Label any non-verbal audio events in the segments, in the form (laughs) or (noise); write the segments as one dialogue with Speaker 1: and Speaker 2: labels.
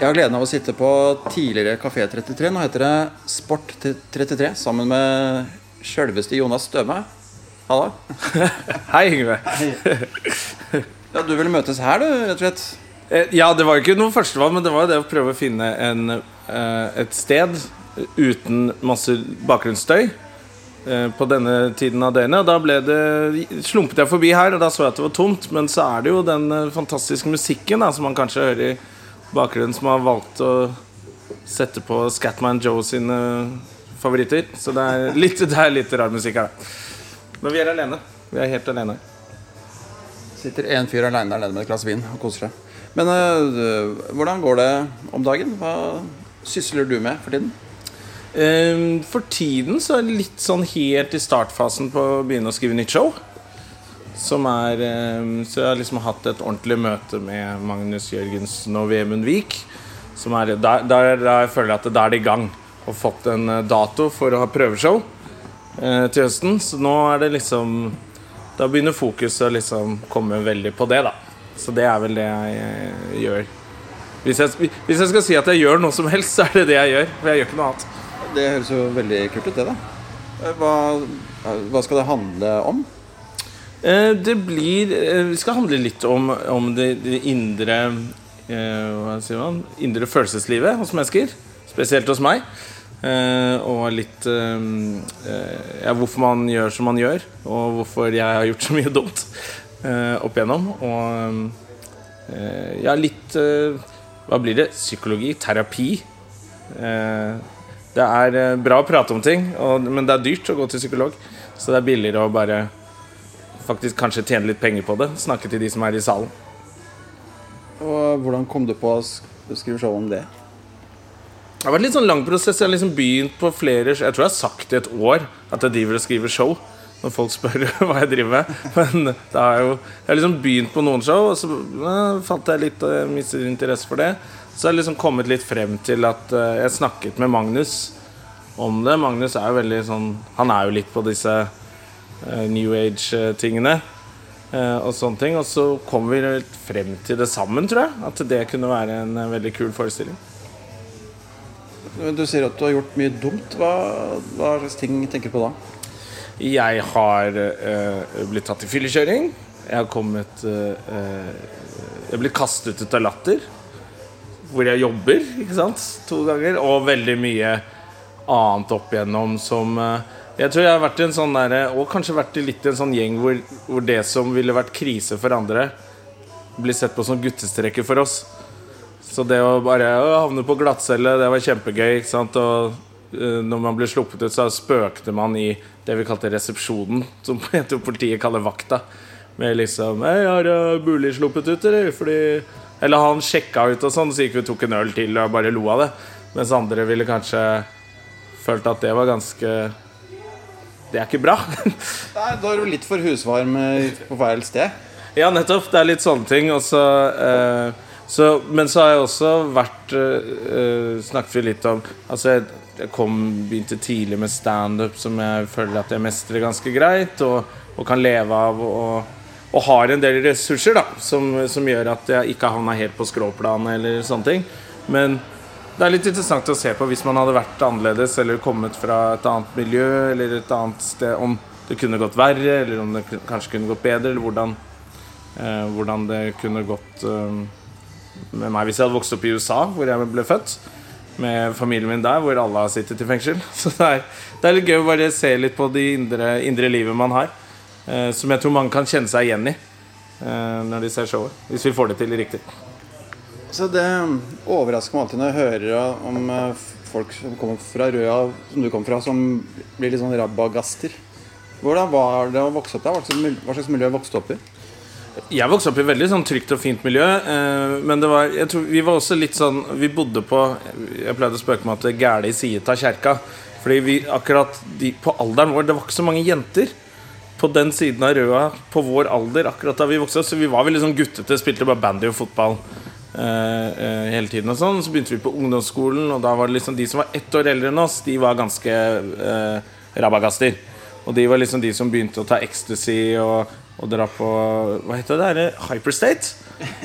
Speaker 1: Jeg har gleden av å sitte på tidligere Kafé 33. Nå heter det Sport 33 sammen med sjølveste Jonas Støme. Halla. (laughs)
Speaker 2: Hei, Yngve.
Speaker 1: Ja, du ville møtes her, du, rett og slett.
Speaker 2: Eh, Ja, det var jo ikke noe førstevalg, men det var jo det å prøve å finne en, eh, et sted uten masse bakgrunnsstøy eh, på denne tiden av døgnet. Og da ble det, slumpet jeg forbi her, og da så jeg at det var tomt. Men så er det jo den fantastiske musikken da, som man kanskje hører i bakgrunnen, som har valgt å sette på Scatman Joe sine favoritter. Så det er litt, det er litt rar musikk her, da. Men vi er alene. Vi er helt alene.
Speaker 1: Sitter en fyr aleine der nede med et glass vin og koser seg. Men øh, hvordan går det om dagen? Hva sysler du med for tiden?
Speaker 2: For tiden så er det litt sånn helt i startfasen på å begynne å skrive nytt show. Som er ehm, Så jeg har liksom hatt et ordentlig møte med Magnus Jørgensen og Vemund Vik. Som er der, der, der føler jeg at da er det i gang. Og fått en eh, dato for å ha prøveshow eh, til høsten. Så nå er det liksom Da begynner fokuset å liksom komme veldig på det, da. Så det er vel det jeg eh, gjør. Hvis jeg, hvis jeg skal si at jeg gjør noe som helst, så er det det jeg gjør. For jeg gjør ikke noe annet.
Speaker 1: Det høres jo veldig kult ut, det, da. Eh, Hva, hva skal det handle om?
Speaker 2: Eh, Det blir eh, Vi skal handle litt om, om det, det indre eh, Hva sier man? Indre følelseslivet hos mennesker. Spesielt hos meg. Og litt Ja, hvorfor man gjør som man gjør, og hvorfor jeg har gjort så mye dumt opp igjennom. Og ja, litt Hva blir det? Psykologi? Terapi? Det er bra å prate om ting, men det er dyrt å gå til psykolog. Så det er billigere å bare faktisk kanskje tjene litt penger på det. Snakke til de som er i salen.
Speaker 1: Og hvordan kom du på å skrive show om det?
Speaker 2: Det har vært litt sånn lang prosess. Jeg har liksom begynt på flere Jeg tror jeg har sagt i et år at jeg driver og skriver show. Når folk spør (laughs) hva jeg driver med. Men det har jo Jeg har liksom begynt på noen show, og så eh, fant jeg litt jeg mistet interesse for det. Så har jeg liksom kommet litt frem til at eh, jeg snakket med Magnus om det. Magnus er jo veldig sånn Han er jo litt på disse New Age-tingene. eh, og sånne ting Og så kom vi frem til det sammen, tror jeg. At det kunne være en eh, veldig kul forestilling.
Speaker 1: Du sier at du har gjort mye dumt. Hva, hva slags ting tenker du på da?
Speaker 2: Jeg har øh, blitt tatt i fyllekjøring. Jeg har kommet eh, eh, Jeg ble kastet ut av Latter, hvor jeg jobber, ikke sant, to ganger. Og veldig mye annet opp igjennom som eh, Jeg tror jeg har vært i en sånn der, Og kanskje vært i litt i en sånn gjeng hvor, hvor det som ville vært krise for andre, blir sett på som guttestreker for oss. Så det å bare å, havne på glattcelle, det var kjempegøy. ikke sant? Og eh, når man ble sluppet ut, så spøkte man i det vi kalte resepsjonen, som (laughs) jeg tror politiet kaller vakta. Med liksom «Hei, 'Har buli mulig sluppet ut, eller?' Fordi Eller han sjekka ut og sånn, så gikk vi og tok en øl til og bare lo av det. Mens andre ville kanskje følt at det var ganske Det er ikke bra.
Speaker 1: Nei, Da er du litt for husvarm eh, på feil sted.
Speaker 2: Ja, nettopp. Det er litt sånne ting. Og så, eh, så, men så har jeg også vært eh, eh, Snakket vi litt om Altså, jeg, jeg kom, begynte tidlig med standup, som jeg føler at jeg mestrer ganske greit, og, og kan leve av. Og, og har en del ressurser da som, som gjør at jeg ikke havna helt på skråplanet eller sånne ting. Men det er litt interessant å se på hvis man hadde vært annerledes eller kommet fra et annet miljø eller et annet sted, om det kunne gått verre, eller om det kanskje kunne gått bedre, eller hvordan eh, hvordan det kunne gått eh, med meg hvis jeg hadde vokst opp i USA, hvor jeg ble født. Med familien min der, hvor alle har sittet i fengsel. (laughs) Så det er, det er litt gøy å bare se litt på det indre, indre livet man har. eh, som jeg tror mange kan kjenne seg igjen i eh, når de ser showet. Hvis vi får det til riktig.
Speaker 1: Så det overrasker meg alltid når jeg hører om eh, folk som kommer fra Røa, som du kom fra, som blir litt sånn rabagaster. Hvordan var det å vokse opp der? Hva slags miljø vokste du opp i?
Speaker 2: Jeg vokste opp i veldig sånn trygt og fint miljø. Eh, men det var, jeg tror, vi var også litt sånn Vi bodde på Jeg pleide å spøke med at det gæle i side av kjerka. Fordi vi akkurat de, på alderen vår Det var ikke så mange jenter på den siden av Røa på vår alder akkurat da vi vokste opp. Så vi var veldig sånn guttete. Spilte bare bandy og fotball hele tiden. og sånn Så begynte vi på ungdomsskolen, og da var det liksom de som var ett år eldre enn oss, de var ganske eh, rabagaster. Og de var liksom de som begynte å ta ecstasy og, og dra på Hva heter det? der? Hyperstate.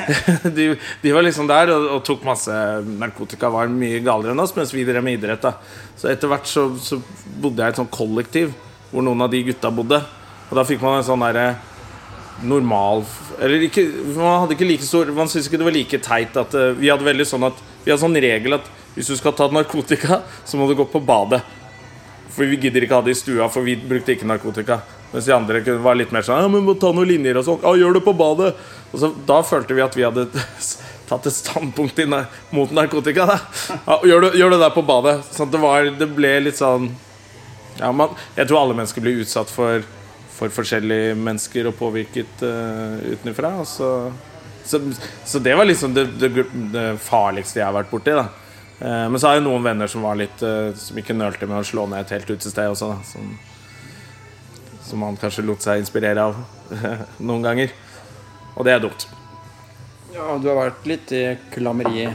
Speaker 2: (laughs) de, de var liksom der og, og, tok masse narkotika, var mye galere enn oss, mens vi drev med idrett. da Så etter hvert så, så bodde jeg i et sånt kollektiv hvor noen av de gutta bodde. Og da fikk man en sånn derre normal Eller ikke, man hadde ikke like stor Man syntes ikke det var like teit at uh, Vi hadde veldig sånn at Vi hadde sånn regel at hvis du skal ta narkotika, så må du gå på badet. For vi gidder ikke ha det i stua, for vi brukte ikke narkotika. Mens de andre var litt mer sånn Ja, men må ta noen linjer og sånn. Ja, gjør det på badet. Og så, Da følte vi at vi hadde (laughs) tatt et standpunkt mot narkotika. Da. Ja, gjør, det, gjør, det, der på badet. Sånn det, var, det ble litt sånn ja, man, Jeg tror alle mennesker blir utsatt for for forskjellige mennesker og påvirket uh, utenfra. Så, så, så, det var liksom det, det, det, farligste jeg har vært borti. da uh, Men så har jeg noen venner som var litt uh, Som ikke nølte med å slå ned et helt utested også. Da, som, som man kanskje lot seg inspirere av (laughs) noen ganger. Og det er dumt.
Speaker 1: Ja, du har vært litt i klammeri.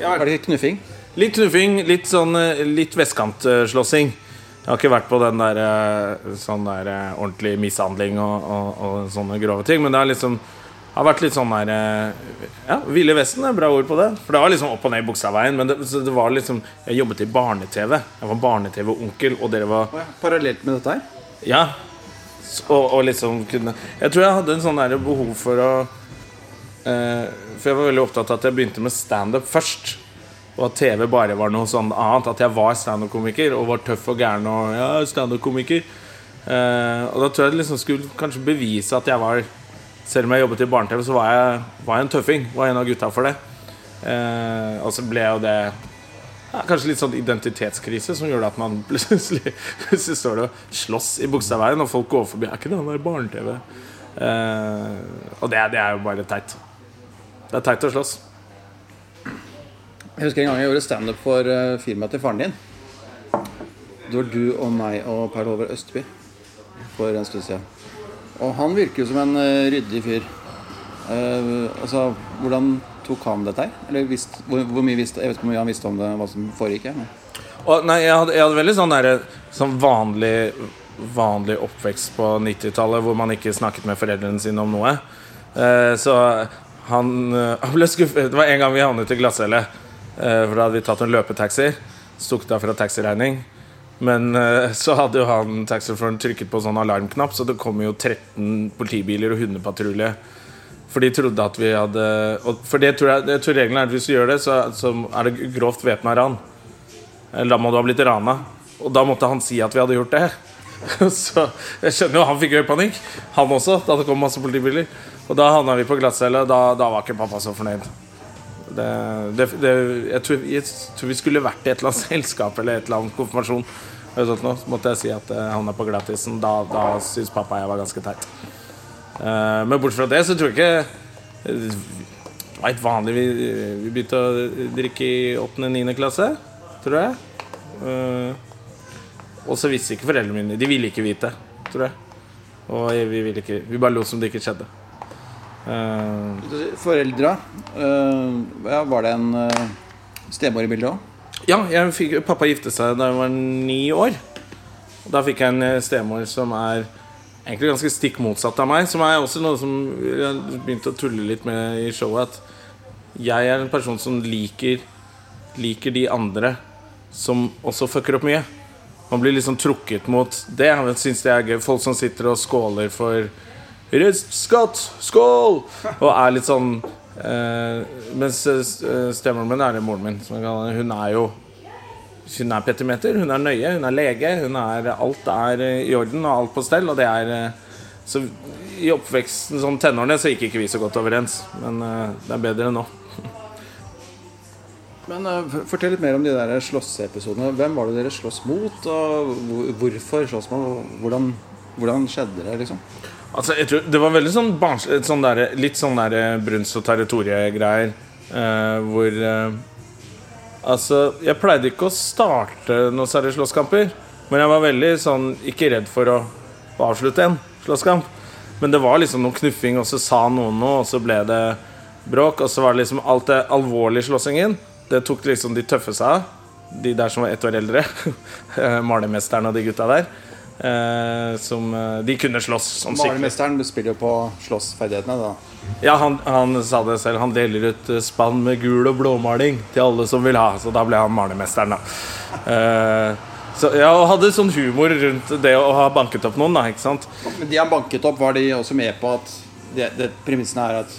Speaker 1: Er det knuffing?
Speaker 2: Litt knuffing, litt sånn Litt vestkantslåssing. Jeg har ikke vært på den der, eh, sånn der eh, ordentlig mishandling og, og, og, sånne grove ting. Men det har liksom har vært litt sånn der eh, Ja, Ville Vesten er bra ord på det. For det var liksom opp og ned i Buksaveien. Men det, det, var liksom Jeg jobbet i barne-TV. Jeg var barne-TV-onkel, og dere var
Speaker 1: Parallelt med dette her?
Speaker 2: Ja. Og, og, liksom kunne Jeg tror jeg hadde en sånn der behov for å eh, For jeg var veldig opptatt av at jeg begynte med standup først og at TV bare var noe sånn annet. At jeg var standup-komiker og var tøff og gæren og ja, standup-komiker. Eh, og da tror jeg det liksom skulle kanskje bevise at jeg var Selv om jeg jobbet i barne-TV, så var jeg, var jeg, en tøffing. Var en av gutta for det. Eh, og så ble jo det ja, kanskje litt sånn identitetskrise som gjorde at man (laughs) plutselig, plutselig står og slåss i Bogstadveien, og folk går forbi. Er ikke det han der barne-TV? Eh, og det, det er jo bare teit. Det er teit å slåss.
Speaker 1: Jeg husker en gang jeg gjorde standup for uh, firmaet til faren din. Det var du og meg og Per Håvard Østby for en stund siden. Og han virker jo som en uh, ryddig fyr. Uh, altså, hvordan tok han dette her? Eller visst, hvor, hvor, visste, Jeg vet ikke hvor mye han visste om det, hva som foregikk. Ja.
Speaker 2: Og, nei, jeg hadde, jeg hadde, veldig sånn, der, sånn vanlig, vanlig oppvekst på 90-tallet hvor man ikke snakket med foreldrene sine om noe. Uh, så han, han ble skuffet. Det var en gang vi havnet i glattcelle. Eh, for da hadde vi tatt en løpetaxi. Stukket av fra taxiregning. Men eh, så hadde jo han taxisjåføren trykket på sånn alarmknapp, så det kom jo 13 politibiler og hundepatrulje. For de trodde at vi hadde For det tror jeg, jeg tror regelen er at hvis du gjør det, så, så er det grovt væpna ran. Eller da må du ha blitt rana. Og da måtte han si at vi hadde gjort det. (laughs) Så jeg skjønner jo han fikk jo panikk, han også, da det kom masse politibiler. Og da havna vi på glattcelle. Da, da var ikke pappa så fornøyd. Det, det, det, jeg, tror, jeg, tror, vi skulle vært i et eller annet (laughs) selskap eller et eller annet konfirmasjon. Så måtte jeg si at jeg havna på glattisen. Da, da syns pappa jeg var ganske teit. Uh, men bortsett fra det så tror jeg ikke Det var helt vanlig. Vi, vi begynte å drikke i 8.-9. klasse, tror jeg. Og så visste ikke foreldrene mine De ville ikke vite, tror jeg. Og vi, ville ikke, vi bare lot som det ikke skjedde.
Speaker 1: Uh, Foreldra, uh, ja, var det en uh, stemor i bildet òg?
Speaker 2: Ja, fikk, pappa giftet seg da jeg var ni år. Da fikk jeg en stemor som er egentlig ganske stikk motsatt av meg. Som er også noe som jeg begynte å tulle litt med i showet. At jeg er en person som liker, liker de andre som også fucker opp mye. Man blir liksom trukket mot det. Jeg synes det er gøy. Folk som sitter og skåler for Røst skatt, skål! Og er litt sånn eh, Mens stemoren stemmoren min er det moren min. Hun er jo Hun er petimeter, hun er nøye, hun er lege. Hun er, alt er i orden og alt på stell. Og det er eh, Så i oppveksten, sånn tenårene, så gikk ikke vi så godt overens. Men eh, det er bedre nå.
Speaker 1: Men uh, Fortell litt mer om de der slåsseepisodene. Hvem var det dere slåss mot? Og hvorfor slåss man? Hvordan, hvordan skjedde det? liksom?
Speaker 2: Altså, jeg tror, det var veldig sånn, barns, sånn der, sånn der eh, Brunst og territoriegreier. Uh, hvor uh, Altså, jeg pleide ikke å starte noen særlige slåsskamper. Men jeg var veldig sånn ikke redd for å avslutte en slåsskamp. Men det var liksom noe knuffing, og så sa noen noe, og så ble det bråk. Og så var det liksom alt det alvorlige slåssingen. Det tok liksom de tøffe seg av. De der som var ett år eldre. (laughs) Malermesteren og de gutta der. Eh, som eh, De kunne slåss som.
Speaker 1: Malermesteren spiller jo på slåssferdighetene, da.
Speaker 2: Ja, han, han sa det selv. Han deler ut eh, spann med gul og blåmaling til alle som vil ha. Så da ble han malermesteren, da. Eh, så ja, og hadde sånn humor rundt det å ha banket opp noen, da. ikke sant?
Speaker 1: Men de han banket opp, var de også med på at det, det premissene er at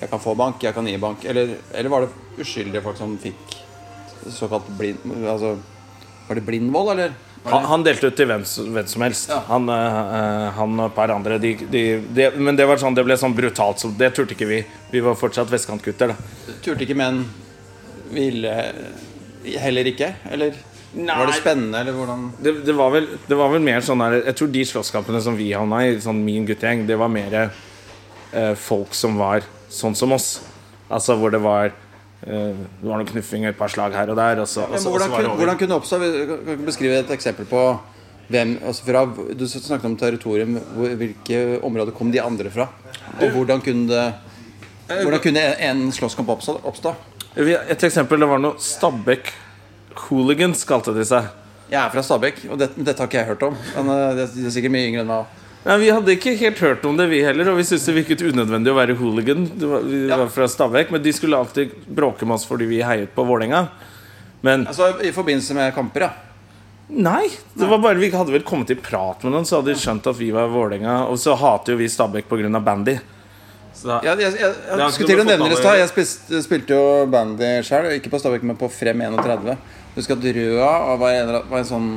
Speaker 1: jeg kan få bank, jeg kan gi bank? Eller, eller var det uskyldige folk som fikk såkalt blind... Altså, var det blindvold, eller?
Speaker 2: Han, han delte ut til hvem, hvem som helst.
Speaker 1: Ja.
Speaker 2: Han, eh, han og et par andre. De, de, de, men det var sånn, det ble sånn brutalt. Så det turte ikke vi. Vi var fortsatt vestkantgutter. da
Speaker 1: Turte ikke menn ville heller ikke? Eller var det spennende, eller hvordan
Speaker 2: det, det, var vel, det var vel mer sånn der Jeg tror de slåsskampene som vi havna i, sånn min guttegjeng, det var mer eh, folk som var sånn som oss. Altså hvor det var Det var noen knuffing, et par slag her og der, og så, og så, hvordan, og så det
Speaker 1: kunne, hvordan kunne det oppstå? Kan du beskrive et eksempel på hvem altså fra, Du snakket om territorium. Hvilke områder kom de andre fra? Og hvordan kunne det Hvordan kunne en slåsskamp oppstå?
Speaker 2: Et eksempel, det var noe Stabæk Hooligans, kalte de seg.
Speaker 1: Jeg er fra Stabæk, og dette, dette har ikke jeg hørt om. Men eh, det det er sikkert mye yngre enn meg.
Speaker 2: Nei, Vi hadde ikke helt hørt om det, vi heller. Og vi syntes det virket unødvendig å være hooligan. Det var, vi
Speaker 1: Ja.
Speaker 2: var fra Stabæk, Men de skulle alltid bråke med oss fordi vi heiet på Vålerenga. Men
Speaker 1: Altså i forbindelse med kamper, ja.
Speaker 2: nei! det var bare Vi hadde vel kommet i prat med noen, så hadde de skjønt at vi var Vålerenga. Og så hater jo vi Stabæk pga. bandy. Så da,
Speaker 1: Jeg, jeg, jeg, jeg skulle til å nevne det i stad. Jeg spilte, spilte jo bandy sjøl, ikke på Stabæk, men på Frem 31. Husker at Røa var en, var en sånn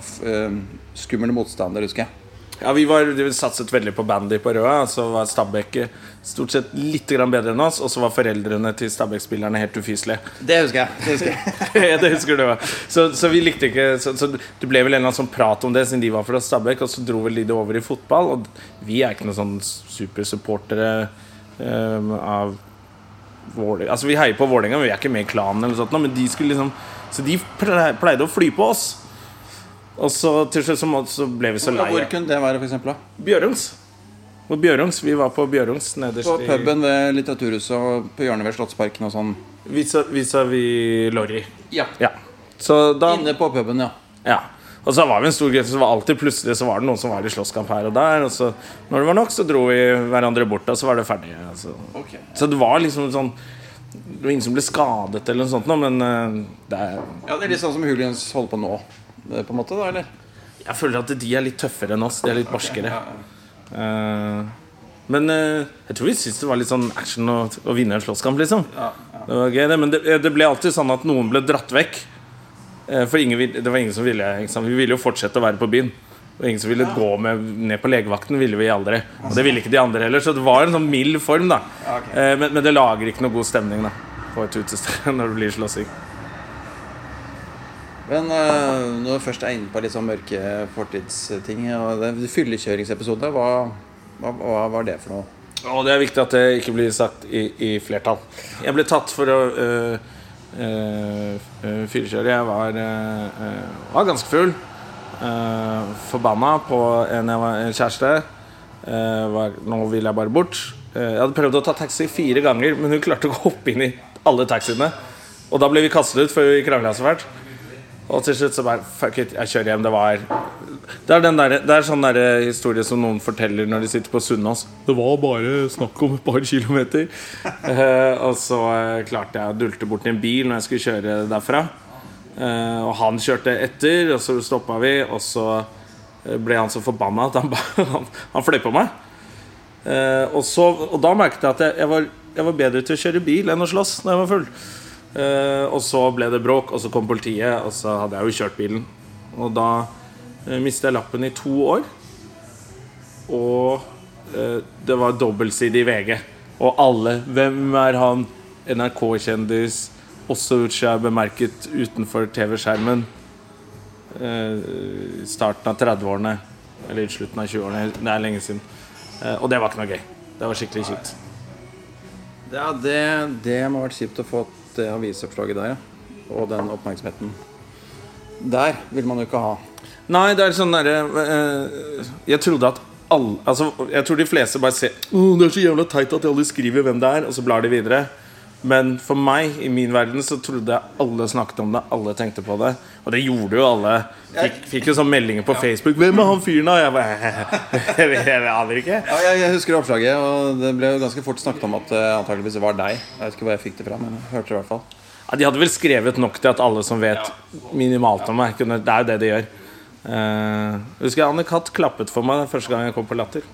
Speaker 1: f- eh, skummel motstander, husker jeg.
Speaker 2: Ja, vi, var, vi satset veldig på bandy på Røa. Så var Stabæk stort sett litt bedre enn oss. Og så var foreldrene til Stabæk-spillerne helt ufyselige.
Speaker 1: Det husker jeg. Det husker jeg. (laughs)
Speaker 2: Ja, det husker du. Så, så vi likte ikke så, så det ble vel en eller annen sånn prat om det siden de var fra Stabæk, og så dro vel de det over i fotball. Og vi er ikke noen sånn supersupportere um, av Vålerenga. Altså, vi heier på Vålerenga, men vi er ikke med i klanen eller sånt, men de skulle liksom Så de pleide å fly på oss. Og så til slutt så, må- så ble vi så
Speaker 1: Hvor kunne det være? Da?
Speaker 2: Bjørungs. På Bjørungs. Vi var på Bjørungs nederst
Speaker 1: På puben ved Litteraturhuset og på hjørnet ved Slottsparken og sånn.
Speaker 2: vis-à-vis Lorry.
Speaker 1: Ja.
Speaker 2: Ja. Så da
Speaker 1: Inne på puben, ja.
Speaker 2: Ja. Og så var vi en stor gruppe, så var alltid plutselig så var det noen som var i slåsskamp her og der. Og så når det var nok, så dro vi hverandre bort, og så var det ferdig. Altså. Så det var liksom sånn Det var ingen som ble skadet eller noe sånt, men eh, det er,
Speaker 1: Ja, Det er litt sånn som Huliens holder på nå, på en måte, da, eller?
Speaker 2: Jeg føler at de er litt tøffere enn oss. De er litt barskere. Eh, men uh, jeg tror vi syntes det var litt sånn action å, å vinne en slåsskamp, liksom. Det var gøy, det. Men det, det ble alltid sånn at noen ble dratt vekk. Uh, For ingen, det var ingen som ville? Vi ville jo fortsette å være på byen. Og ingen som ville gå med ned på legevakten. ville vi aldri Og det ville ikke de andre heller. Så det var en sånn mild form. da Eh, men, men det lager ikke noe god stemning da på et utested (laughs) når det blir slåssing.
Speaker 1: Men uh, når du først er inne på litt sånn mørke fortidsting og Fyllekjøringsepisode, hva, hva, hva var det for noe?
Speaker 2: Og det er viktig at det ikke blir sagt i, i flertall. Jeg ble tatt for å uh, uh, fyllekjøre. Jeg var, var ganske full. Forbanna på en, var, en kjæreste. Var, nå vil jeg bare bort. Jeg hadde prøvd å ta taxi fire ganger, men hun klarte å hoppe inn i alle taxiene. Og da ble vi kastet ut, for vi krangla så fælt. Og til slutt så bare Fuck it, jeg kjører hjem. Det var Det er, den der, det er sånn der historie som noen forteller når de sitter på Sunnaas. Det var bare snakk om et par kilometer. uh, og så eh, klarte jeg å dulte bort i en bil når jeg skulle kjøre derfra. Uh, og han kjørte etter, og så stoppa vi, og så eh, ble han så forbanna at han, (laughs) han, han fløy på meg. Uh, og, så, og da merket jeg at jeg, jeg, var, jeg var bedre til å kjøre bil enn å slåss når jeg var full. Eh, og så ble det bråk, og så kom politiet, og så hadde jeg jo kjørt bilen. Og da uh, mistet jeg lappen i to år. Og eh, det var dobbeltside i VG. Og alle Hvem er han? NRK-kjendis. Også er bemerket utenfor TV-skjermen. Eh, I starten av 30-årene. Eller slutten av 20-årene. Det er lenge siden. Eh, og det var ikke noe gøy. Det var skikkelig kjipt.
Speaker 1: Ja, det, det må ha vært kjipt å få det avisoppslaget der. Og den oppmerksomheten. Der vil man jo ikke ha.
Speaker 2: Nei, det er sånn derre eh, Jeg trodde at alle Altså, jeg tror de fleste bare ser Å, Det er så jævla teit at de aldri skriver hvem det er, og så blar de videre. Men for meg, i min verden, så trodde jeg alle snakket om det. Alle tenkte på det. Og det gjorde jo alle. Fikk, fikk jo sånn meldinger på Facebook. 'Hvem er han fyren, da?' Jeg bare (laughs) Jeg, aner ikke.
Speaker 1: Ja, jeg, jeg husker oppslaget, og det ble jo ganske fort snakket om at det antakeligvis var deg. Jeg vet ikke hvor jeg fikk det fra, men jeg hørte det i hvert fall.
Speaker 2: Ja, de hadde vel skrevet nok til at alle som vet minimalt om meg, kunne Det er jo det de gjør. Eh, jeg husker Anne Katt klappet for meg første gang jeg kom på Latter.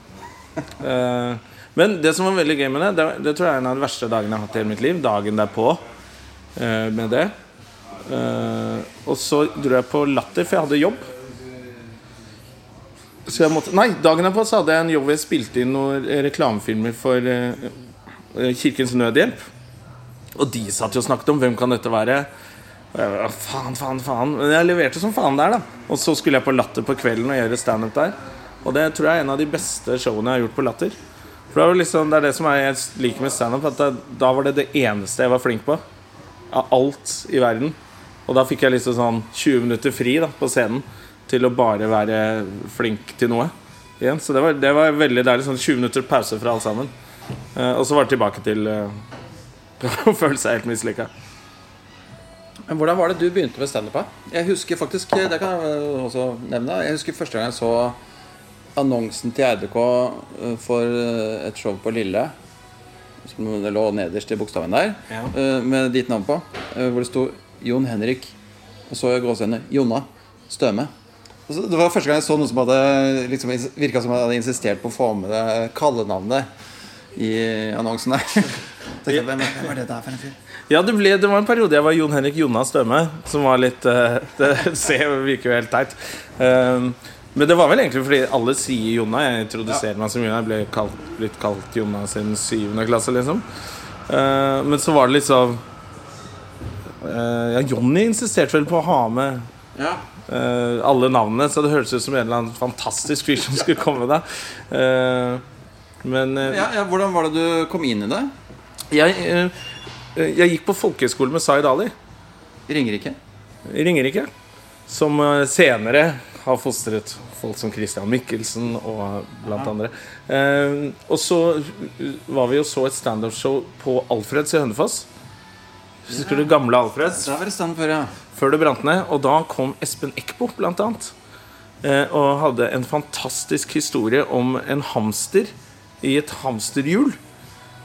Speaker 2: Eh, men det som var veldig gøy med det, det, det tror jeg er en av de verste dagene jeg har hatt i hele mitt liv. Dagen derpå eh, med det. Eh, og så dro jeg på Latter, for jeg hadde jobb. Så jeg måtte, nei, dagen derpå så hadde jeg en jobb hvor jeg spilte inn noen reklamefilmer for eh, eh, Kirkens Nødhjelp. Og de satt jo og snakket om hvem kan dette være. Og jeg bare, faen, faen, faen Men jeg leverte som faen der, da. Og så skulle jeg på Latter på kvelden og gjøre standup der. Og det tror jeg er en av de beste showene jeg har gjort på Latter. For det, var liksom, det er det som er jeg liker med standup, at da, var det det eneste jeg var flink på. Av alt i verden. Og da fikk jeg liksom sånn 20 minutter fri da, på scenen til å bare være flink til noe. Igjen. Så det var, det var veldig deilig. Sånn 20 minutter pause fra alle sammen. Uh, og så var det tilbake til eh, (laughs) å føle seg helt mislykka.
Speaker 1: Men hvordan var det du begynte med standup? Jeg husker faktisk, det kan jeg også nevne, jeg husker første gang jeg så annonsen til RBK eh, for eh, et show på Lille. Som lå nederst i bokstaven der,
Speaker 2: Ja.
Speaker 1: eh, med ditt navn på. Hvor det sto Jon Henrik, og så gåsehudene Jonna Støme. Det var første gang jeg så noen som hadde liksom, virka som hadde insistert på å få med det kallenavnet i annonsen der. (laughs) Tenkte jeg, hvem, hvem er det der for en fyr?
Speaker 2: Ja, det, ble, det var en periode jeg var Jon Henrik Jonna Støme, som var litt uh, (laughs) Det ser, virker jo helt teit. Um, men det var vel egentlig fordi alle sier Jonna. Jeg introduserer meg som Jonna. Jeg ble kalt, blitt kalt Jonna siden syvende klasse, liksom. Uh, men så var det liksom uh, Ja, Jonny insisterte vel på å ha med
Speaker 1: Ja.
Speaker 2: uh, alle navnene, så det hørtes ut som en eller annen fantastisk fyr som skulle komme da. Men
Speaker 1: Ja, ja, hvordan var det du kom inn i det?
Speaker 2: jeg, jeg gikk på folkehøyskole med Zaid Ali.
Speaker 1: Ringerike?
Speaker 2: Ringerike. Som senere har fostret folk som Christian Michelsen og blant andre. Eh, og så var vi og så et standup-show på Alfreds i Hønefoss. Husker du gamle Alfreds?
Speaker 1: Da var det stand før, ja.
Speaker 2: Før det brant ned. Og da kom Espen Eckbo, blant annet. Eh, og hadde en fantastisk historie om en hamster i et hamsterhjul.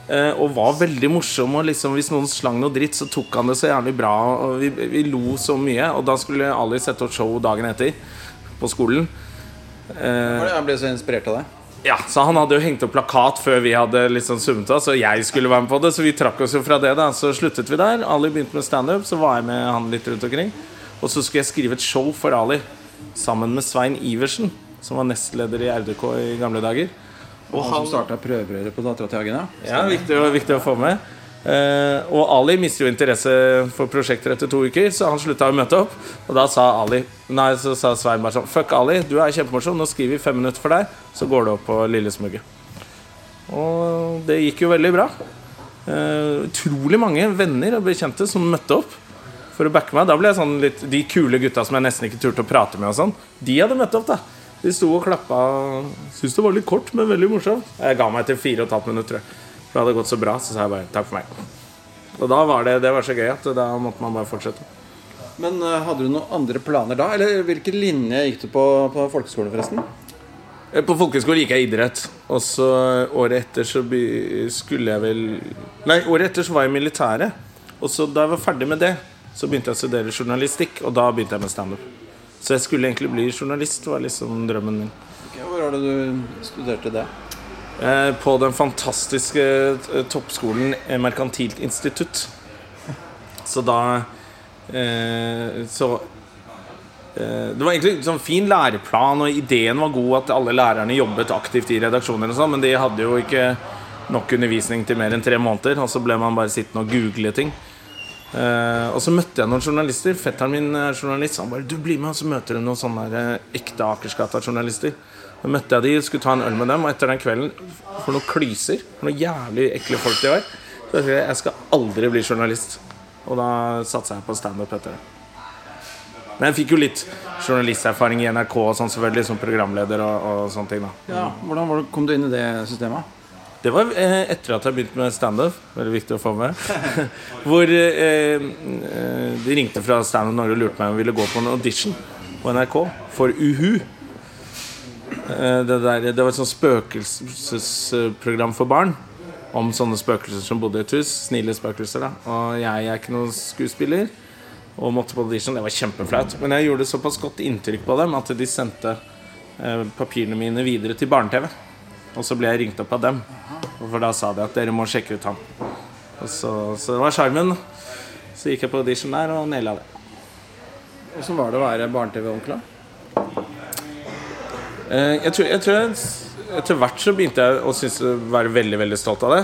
Speaker 2: Eh, og var veldig morsom. Og liksom, hvis noen slang noe dritt, så tok han det så jævlig bra. Og vi, vi lo så mye. Og da skulle Ali sette opp show dagen etter på skolen. Eh,
Speaker 1: Jeg ble så inspirert av deg?
Speaker 2: ja, Så han hadde jo hengt opp plakat før vi hadde liksom summet oss, og jeg skulle være med på det. Så vi trakk oss jo fra det. da Så sluttet vi der. Ali begynte med standup, så var jeg med han litt rundt omkring. Og så skulle jeg skrive et show for Ali sammen med Svein Iversen, som var nestleder i RDK i gamle dager.
Speaker 1: Og han som starta prøverøret på Dattera til Hagen, ja.
Speaker 2: Ja, viktig, viktig å få med. Eh, og Ali mistet jo interesse for prosjekter etter to uker, så han slutta å møte opp. Og da sa Ali Nei, så sa Svein bare sånn Fuck Ali, du er kjempemorsom, nå skriver vi fem minutter for deg, så går du opp på Lillesmugget. Og det gikk jo veldig bra. Eh, utrolig mange venner og bekjente som møtte opp for å backe meg. Da ble jeg sånn litt De kule gutta som jeg nesten ikke turte å prate med, og sånn, de hadde møtt opp, da. De sto og klappa. Syns det var litt kort, men veldig morsomt. Jeg ga meg etter fire og et halvt minutt, tror jeg. Det hadde gått så bra, så sa jeg bare takk for meg. Og da var det, det var så gøy at da måtte man bare fortsette.
Speaker 1: Men eh, hadde du noen andre planer da? Eller hvilken linje gikk du på på folkeskolen, forresten?
Speaker 2: Eh, På folkeskolen gikk jeg idrett. Og så året etter så skulle jeg vel Nei, året etter så var jeg i militæret. Og så da jeg var ferdig med det, så begynte jeg å studere journalistikk, og da begynte jeg med standup. Så jeg skulle egentlig bli journalist, var liksom drømmen min.
Speaker 1: Okay, hvor var det du studerte det?
Speaker 2: Eh, På den fantastiske eh, toppskolen eh, Merkantilt institutt. Så da Så Det var egentlig en sånn fin læreplan, og ideen var god at alle lærerne jobbet aktivt i redaksjoner, og sånn, men de hadde jo ikke nok undervisning til mer enn tre måneder, og så ble man bare sittende og google ting. Eh, og så møtte jeg noen journalister. Fetteren min er journalist. Han bare 'Du blir med, og så møter du noen sånne eh, ekte Akersgata-journalister'. Da møtte jeg de, skulle ta en øl med dem, og etter den kvelden For noen klyser. For noen jævlig ekle folk de var. Så jeg sa jeg skal aldri bli journalist. Og da satsa jeg på standup etter det. Men jeg fikk jo litt journalisterfaring i NRK og sånn selvfølgelig som programleder og, og sånne ting. da
Speaker 1: Ja, Hvordan kom du inn i det systemet?
Speaker 2: Det var eh, etter at jeg begynte med standup. Veldig viktig å få med. (laughs) Hvor eh, eh, de ringte fra Standup Norge og lurte meg om jeg ville gå på en audition på NRK for Uhu. Eh, det, der, det var et sånt spøkelsesprogram for barn. Om sånne spøkelser som bodde i et hus. Snille spøkelser. da Og jeg er ikke noen skuespiller. Og måtte på audition. Det var kjempeflaut. Men jeg gjorde såpass godt inntrykk på dem at de sendte eh, papirene mine videre til barne-TV. Og så ble jeg ringt opp av dem. For da sa de at dere må sjekke ut ham. Så, så det var sjarmen. Så gikk jeg på audition der og naila det.
Speaker 1: Åssen var det å være barne-TV-onkel, da?
Speaker 2: Eh, jeg tror, jeg tror Etter hvert så begynte jeg å synes, være veldig veldig stolt av det.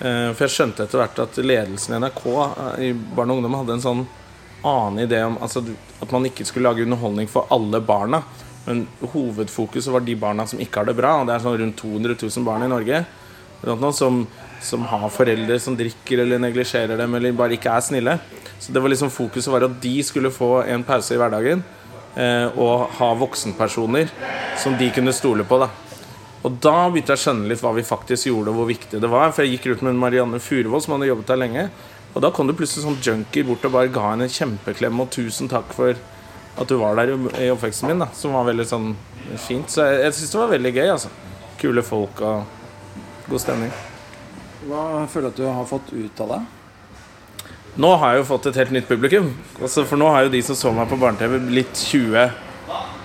Speaker 2: Eh, for jeg skjønte etter hvert at ledelsen i NRK eh, i Barn og Ungdom hadde en sånn annen idé om altså, at man ikke skulle lage underholdning for alle barna. Men hovedfokuset var de barna som ikke har det bra. Og det er sånn rundt 200 000 barn i Norge som, som, har foreldre som drikker eller neglisjerer dem eller bare ikke er snille. Så det var liksom fokuset var at de skulle få en pause i hverdagen. Eh, og ha voksenpersoner som de kunne stole på. da Og da begynte jeg å skjønne litt hva vi faktisk gjorde, og hvor viktig det var. For jeg gikk rundt med Marianne Furevold som hadde jobbet der lenge. Og da kom det plutselig sånn junkie bort og bare ga henne en kjempeklem og 'tusen takk for at du var der i oppveksten min', da som var veldig sånn fint. Så jeg, jeg syns det var veldig gøy. altså Kule folk og god stemning.
Speaker 1: Hva føler du at du har fått ut av det?
Speaker 2: Nå har jeg jo fått et helt nytt publikum. Altså, for nå har jo de som så meg på barne-TV, blitt 20,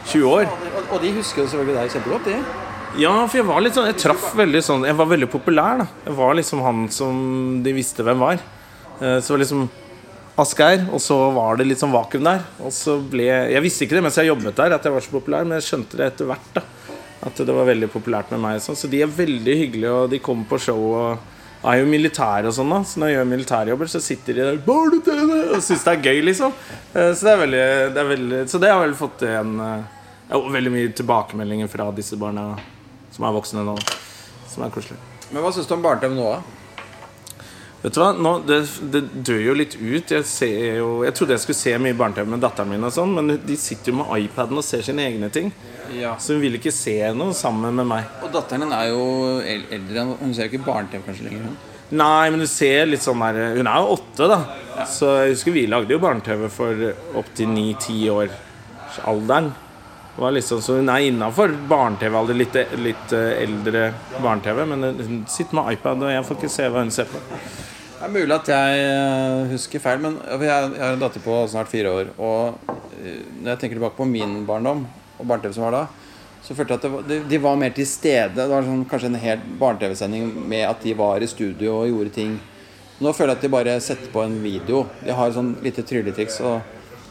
Speaker 2: 20 år.
Speaker 1: Og, de husker jo selvfølgelig deg kjempegodt, de.
Speaker 2: Ja, for jeg var litt sånn Jeg traff veldig sånn Jeg var veldig populær, da. Jeg var liksom han som de visste hvem var. Eh, så var liksom Asgeir, og så var det litt sånn vakuum der. Og så ble Jeg visste ikke det mens jeg jobbet der, at jeg var så populær, men jeg skjønte det etter hvert. da At det var veldig populært med meg. Så de er veldig hyggelige, og de kommer på show. og er jo militære og sånn, da så når jeg gjør militærjobber, så sitter de der og syns det er gøy, liksom. Eh, så det er veldig, det er veldig Så det har vel fått en ja, Veldig mye tilbakemeldinger fra disse barna som er voksne nå. Som er koselig.
Speaker 1: Men hva syns du om barne-TV nå, da?
Speaker 2: Vet du hva, nå, det, det, dør jo litt ut. Jeg, ser jo, jeg trodde jeg skulle se mye barne-TV med datteren min, og sånn men de sitter jo med iPaden og ser sine egne ting. Ja. Så hun vil ikke se noe sammen med meg.
Speaker 1: Og datteren er jo eldre. Hun ser jo ikke barne-TV kanskje lenger? Hun.
Speaker 2: Nei, men du ser litt sånn der Hun er jo åtte, da. Ja. Så jeg husker vi lagde jo barne-TV for opptil ni-ti år alderen. Liksom, så hun er innafor barne-TV-alder. Litt, litt eldre barne-TV. Men hun sitter med iPad, og jeg får ikke se hva hun ser på.
Speaker 1: Det er mulig at jeg eh, husker feil, men jeg har en datter på snart fire år. Og eh, når jeg tenker tilbake på min barndom og barne-TV som var da, så følte jeg at var, de, var mer til stede. Det var sånn, kanskje en hel barne-TV-sending med at de var i studio og gjorde ting. Nå føler jeg at de bare setter på en video. De har sånn lite trylletriks og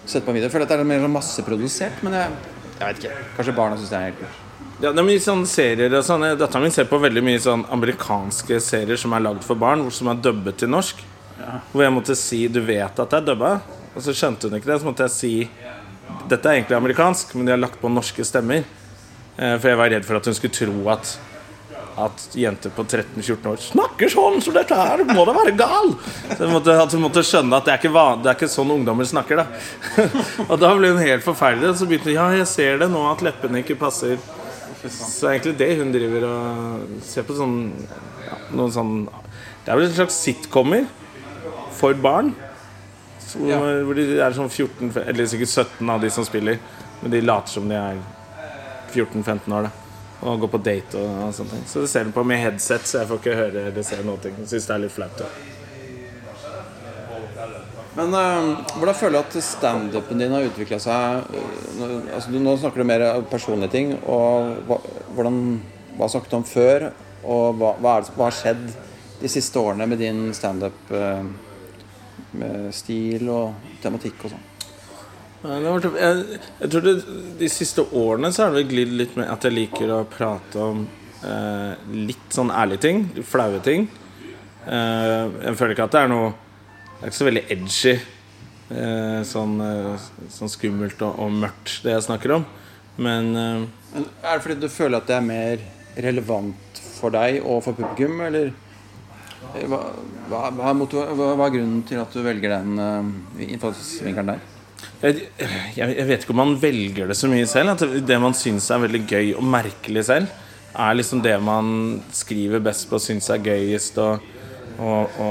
Speaker 1: setter på en video. Jeg føler at det er mer sånn masseprodusert, men jeg, jeg vet ikke. Kanskje barna syns det er helt kult.
Speaker 2: Ja, det er mye sånne serier og sånn. Dattera mi ser på veldig mye sånn amerikanske serier som er lagd for barn, som er dubbet til norsk. Ja. Hvor jeg måtte si 'du vet at det er dubba', og så skjønte hun ikke det. Så måtte jeg si 'dette er egentlig amerikansk, men de har lagt på norske stemmer'. Eh, for jeg var redd for at hun skulle tro at at jenter på 13-14 år snakker sånn som dette her! Må da være gal! Så måtte, at hun måtte skjønne at det er ikke, van, det er ikke sånn ungdommer snakker. da (laughs) Og da ble hun helt forferdelig. Så begynte hun ja, jeg ser det nå at leppene ikke passer så egentlig det hun driver og ser på sånn ja, Noen sånn Det er vel en slags sitcomer for barn. Hvor, ja. hvor det er sånn 14 Eller sikkert 17 av de som spiller. Men de later som de er 14-15 år. Da. Og går på date og, og sånne ting. Så det ser hun på med headset, så jeg får ikke høre eller se noe. Syns det er litt flaut.
Speaker 1: Men øh, hvordan føler du at standupen din har utvikla seg? Altså, du, nå snakker du mer om personlige ting. Og hva, hvordan, hva snakket du om før? Og hva, hva, det, hva, har skjedd de siste årene med din standup-stil øh, stil og tematikk og sånn?
Speaker 2: Jeg, jeg, tror det, De siste årene så har det glidd litt med at jeg liker å prate om øh, litt sånn ærlige ting. Flaue ting. Eh, jeg føler ikke at det er noe det er ikke så veldig edgy. Eh, sånn, eh, sånn, skummelt og, og, mørkt, det jeg snakker om. Men,
Speaker 1: eh, Men Er det fordi du føler at det er mer relevant for deg og for publikum, eller? Hva, hva, hva, hva er grunnen til at du velger den innfallsvinkelen der?
Speaker 2: Jeg, jeg, vet ikke om man velger det så mye selv. At det man syns er veldig gøy og merkelig selv, er liksom det man skriver best på, syns er gøyest å, å, å,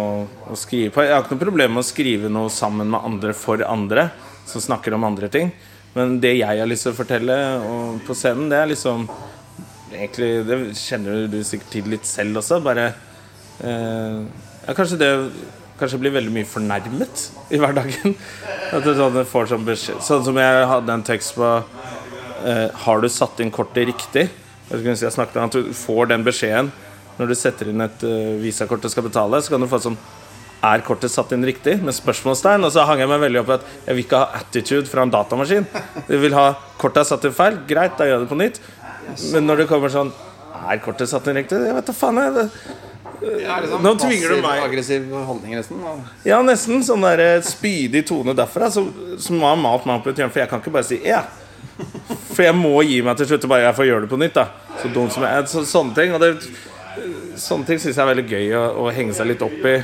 Speaker 2: å skrive på. Jeg har ikke noe problem med å skrive noe sammen med andre for andre, som snakker om andre ting. Men det jeg har lyst til å fortelle og på scenen, det er liksom Egentlig, Det kjenner du sikkert til litt selv også. Bare eh, ja, Kanskje det Kanskje blir veldig mye fornærmet i hverdagen. (laughs) At det sånn, får sånn beskjed Sånn som jeg hadde en tekst på eh, Har du satt inn kortet riktig? Jeg, si, jeg snakket om at du får den beskjeden når du setter inn et uh, visakort og skal betale. Så kan du få sånn er kortet satt inn riktig? Med spørsmålstegn. Og så hang jeg meg veldig opp i at jeg vil ikke ha attitude fra en datamaskin. Jeg vil ha kortet er satt inn feil. Greit, da gjør jeg det på nytt. Men når det kommer sånn Er kortet satt inn riktig? Jeg vet da faen. Jeg,
Speaker 1: Ja, liksom
Speaker 2: Nå tvinger du meg.
Speaker 1: Aggressiv holdning, nesten.
Speaker 2: ja, nesten sånn der eh, spydig tone derfra. Så, som har malt meg opp i et hjørne. For jeg kan ikke bare si ja. For jeg må gi meg til slutt bare jeg får gjøre det på nytt. da Så dum som jeg er. Så, sånne ting. Og det, sånne ting syns jeg er veldig gøy å, å henge seg litt opp i.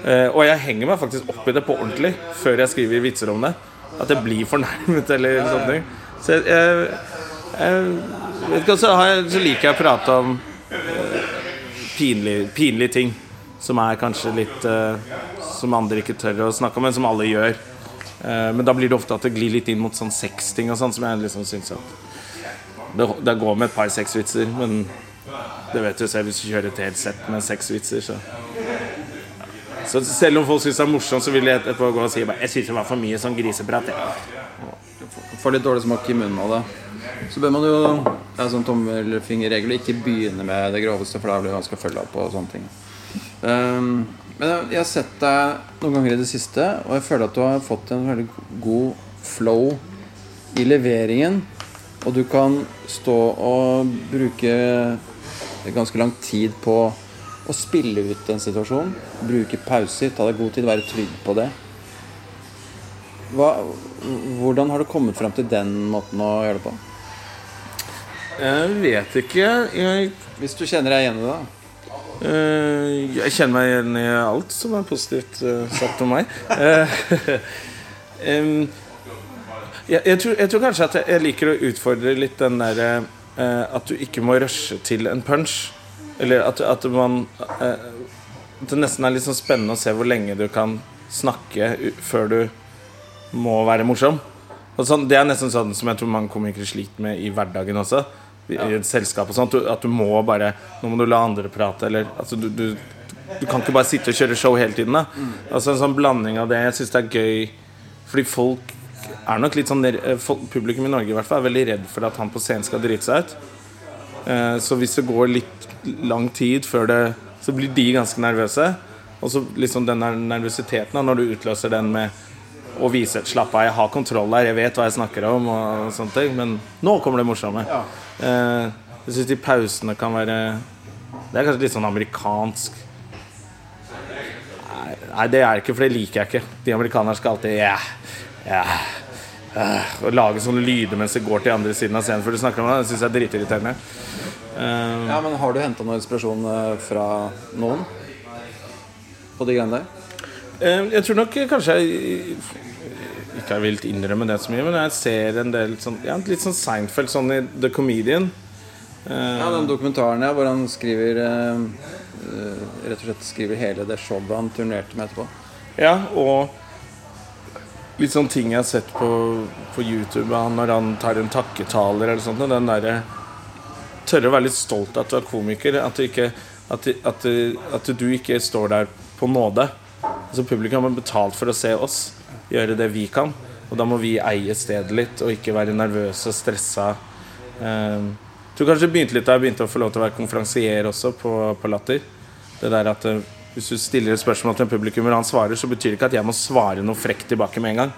Speaker 2: Eh, og jeg henger meg faktisk opp i det på ordentlig før jeg skriver vitser om det. At jeg blir fornærmet eller sånne ting. Så jeg, jeg, jeg vet ikke, så, jeg, så liker jeg å prate om eh, pinlige, pinlige ting. Som er kanskje litt eh, Som andre ikke tør å snakke om, men som alle gjør. Eh, men da blir det ofte at det glir litt inn mot sånn sexting og sånn, som jeg liksom syns at det, det går med et par sexvitser, men det vet du selv hvis du kjører et helt sett med sexvitser, så så selv om folk syns det er morsomt, så vil jeg etterpå gå og si bare, Jeg syns det var for mye sånn griseprat. jeg».
Speaker 1: Får litt dårlig smak i munnen av det. Så bør man jo Det er sånn tommelfingerregel ikke begynne med det groveste, for da blir det vanskelig å følge opp og sånne ting. Um, men jeg har sett deg noen ganger i det siste, og jeg føler at du har fått en veldig god flow i leveringen. Og du kan stå og bruke ganske lang tid på å spille ut en situasjon. Bruke pauser, ta deg god tid, være trygg på det. Hva, hvordan har du kommet frem til den måten å gjøre det på?
Speaker 2: Jeg vet ikke. Jeg,
Speaker 1: Hvis du kjenner deg igjen i det, da.
Speaker 2: eh, jeg kjenner meg igjen i alt som er positivt eh, sagt om meg. Eh, (laughs) jeg, jeg, tror, jeg tror kanskje at jeg liker å utfordre litt den derre eh, at du ikke må rushe til en punch. Eller at, at man eh, At det nesten er litt sånn spennende å se hvor lenge du kan snakke før du må være morsom. Sånn, det er nesten sånn som jeg tror mange komikere sliter med i hverdagen også. I, i et selskap og sånt. Du, at du må bare Nå må du la andre prate, eller altså, du, du, du kan ikke bare sitte og kjøre show hele tiden. Da. Altså En sånn blanding av det. Jeg syns det er gøy fordi folk er nok litt sånn eh, folk, Publikum i Norge i hvert fall er veldig redd for at han på scenen skal drite seg ut. Eh, Så hvis det går litt lang tid før det Så blir de ganske nervøse. Og så liksom den nervøsiteten når du utløser den med å vise et slapp av, jeg har kontroll her, jeg vet hva jeg snakker om, og sånne ting. Men nå kommer det morsomme. Eh, Jeg syns de pausene kan være Det er kanskje litt sånn amerikansk Nei, det er ikke, for det liker jeg ikke. De amerikanerne skal alltid ja, ja, Å Og lage sånne lyder mens det går til andre siden av scenen før du snakker om det. Det syns jeg er dritirriterende. Uh,
Speaker 1: Ja, men Har du henta noe inspirasjon eh, fra noen på de greiene der?
Speaker 2: Uh, Jeg tror nok kanskje jeg ikke har villet innrømme det så mye, men jeg ser en del sånn Ja, litt sånn Seinfeld, sånn i The Comedian. Uh,
Speaker 1: Ja, Den dokumentaren ja, hvor han skriver eh, Rett og slett skriver hele det showet han turnerte med etterpå.
Speaker 2: Ja, og litt sånn ting jeg har sett på, på YouTube når han tar en takketaler eller sånt. Den derre Tørre å være litt stolt av at du er komiker. At du ikke, at, at, at du ikke står der på nåde. Altså Publikum har betalt for å se oss gjøre det vi kan. Og da må vi eie stedet litt og ikke være nervøse og stressa. Eh, tror kanskje det begynte litt da jeg begynte å få lov til å være konferansier også på, på Latter. Det der at eh, Hvis du stiller et spørsmål til en publikummer, og han svarer, så betyr det ikke at jeg må svare noe frekt tilbake med en gang.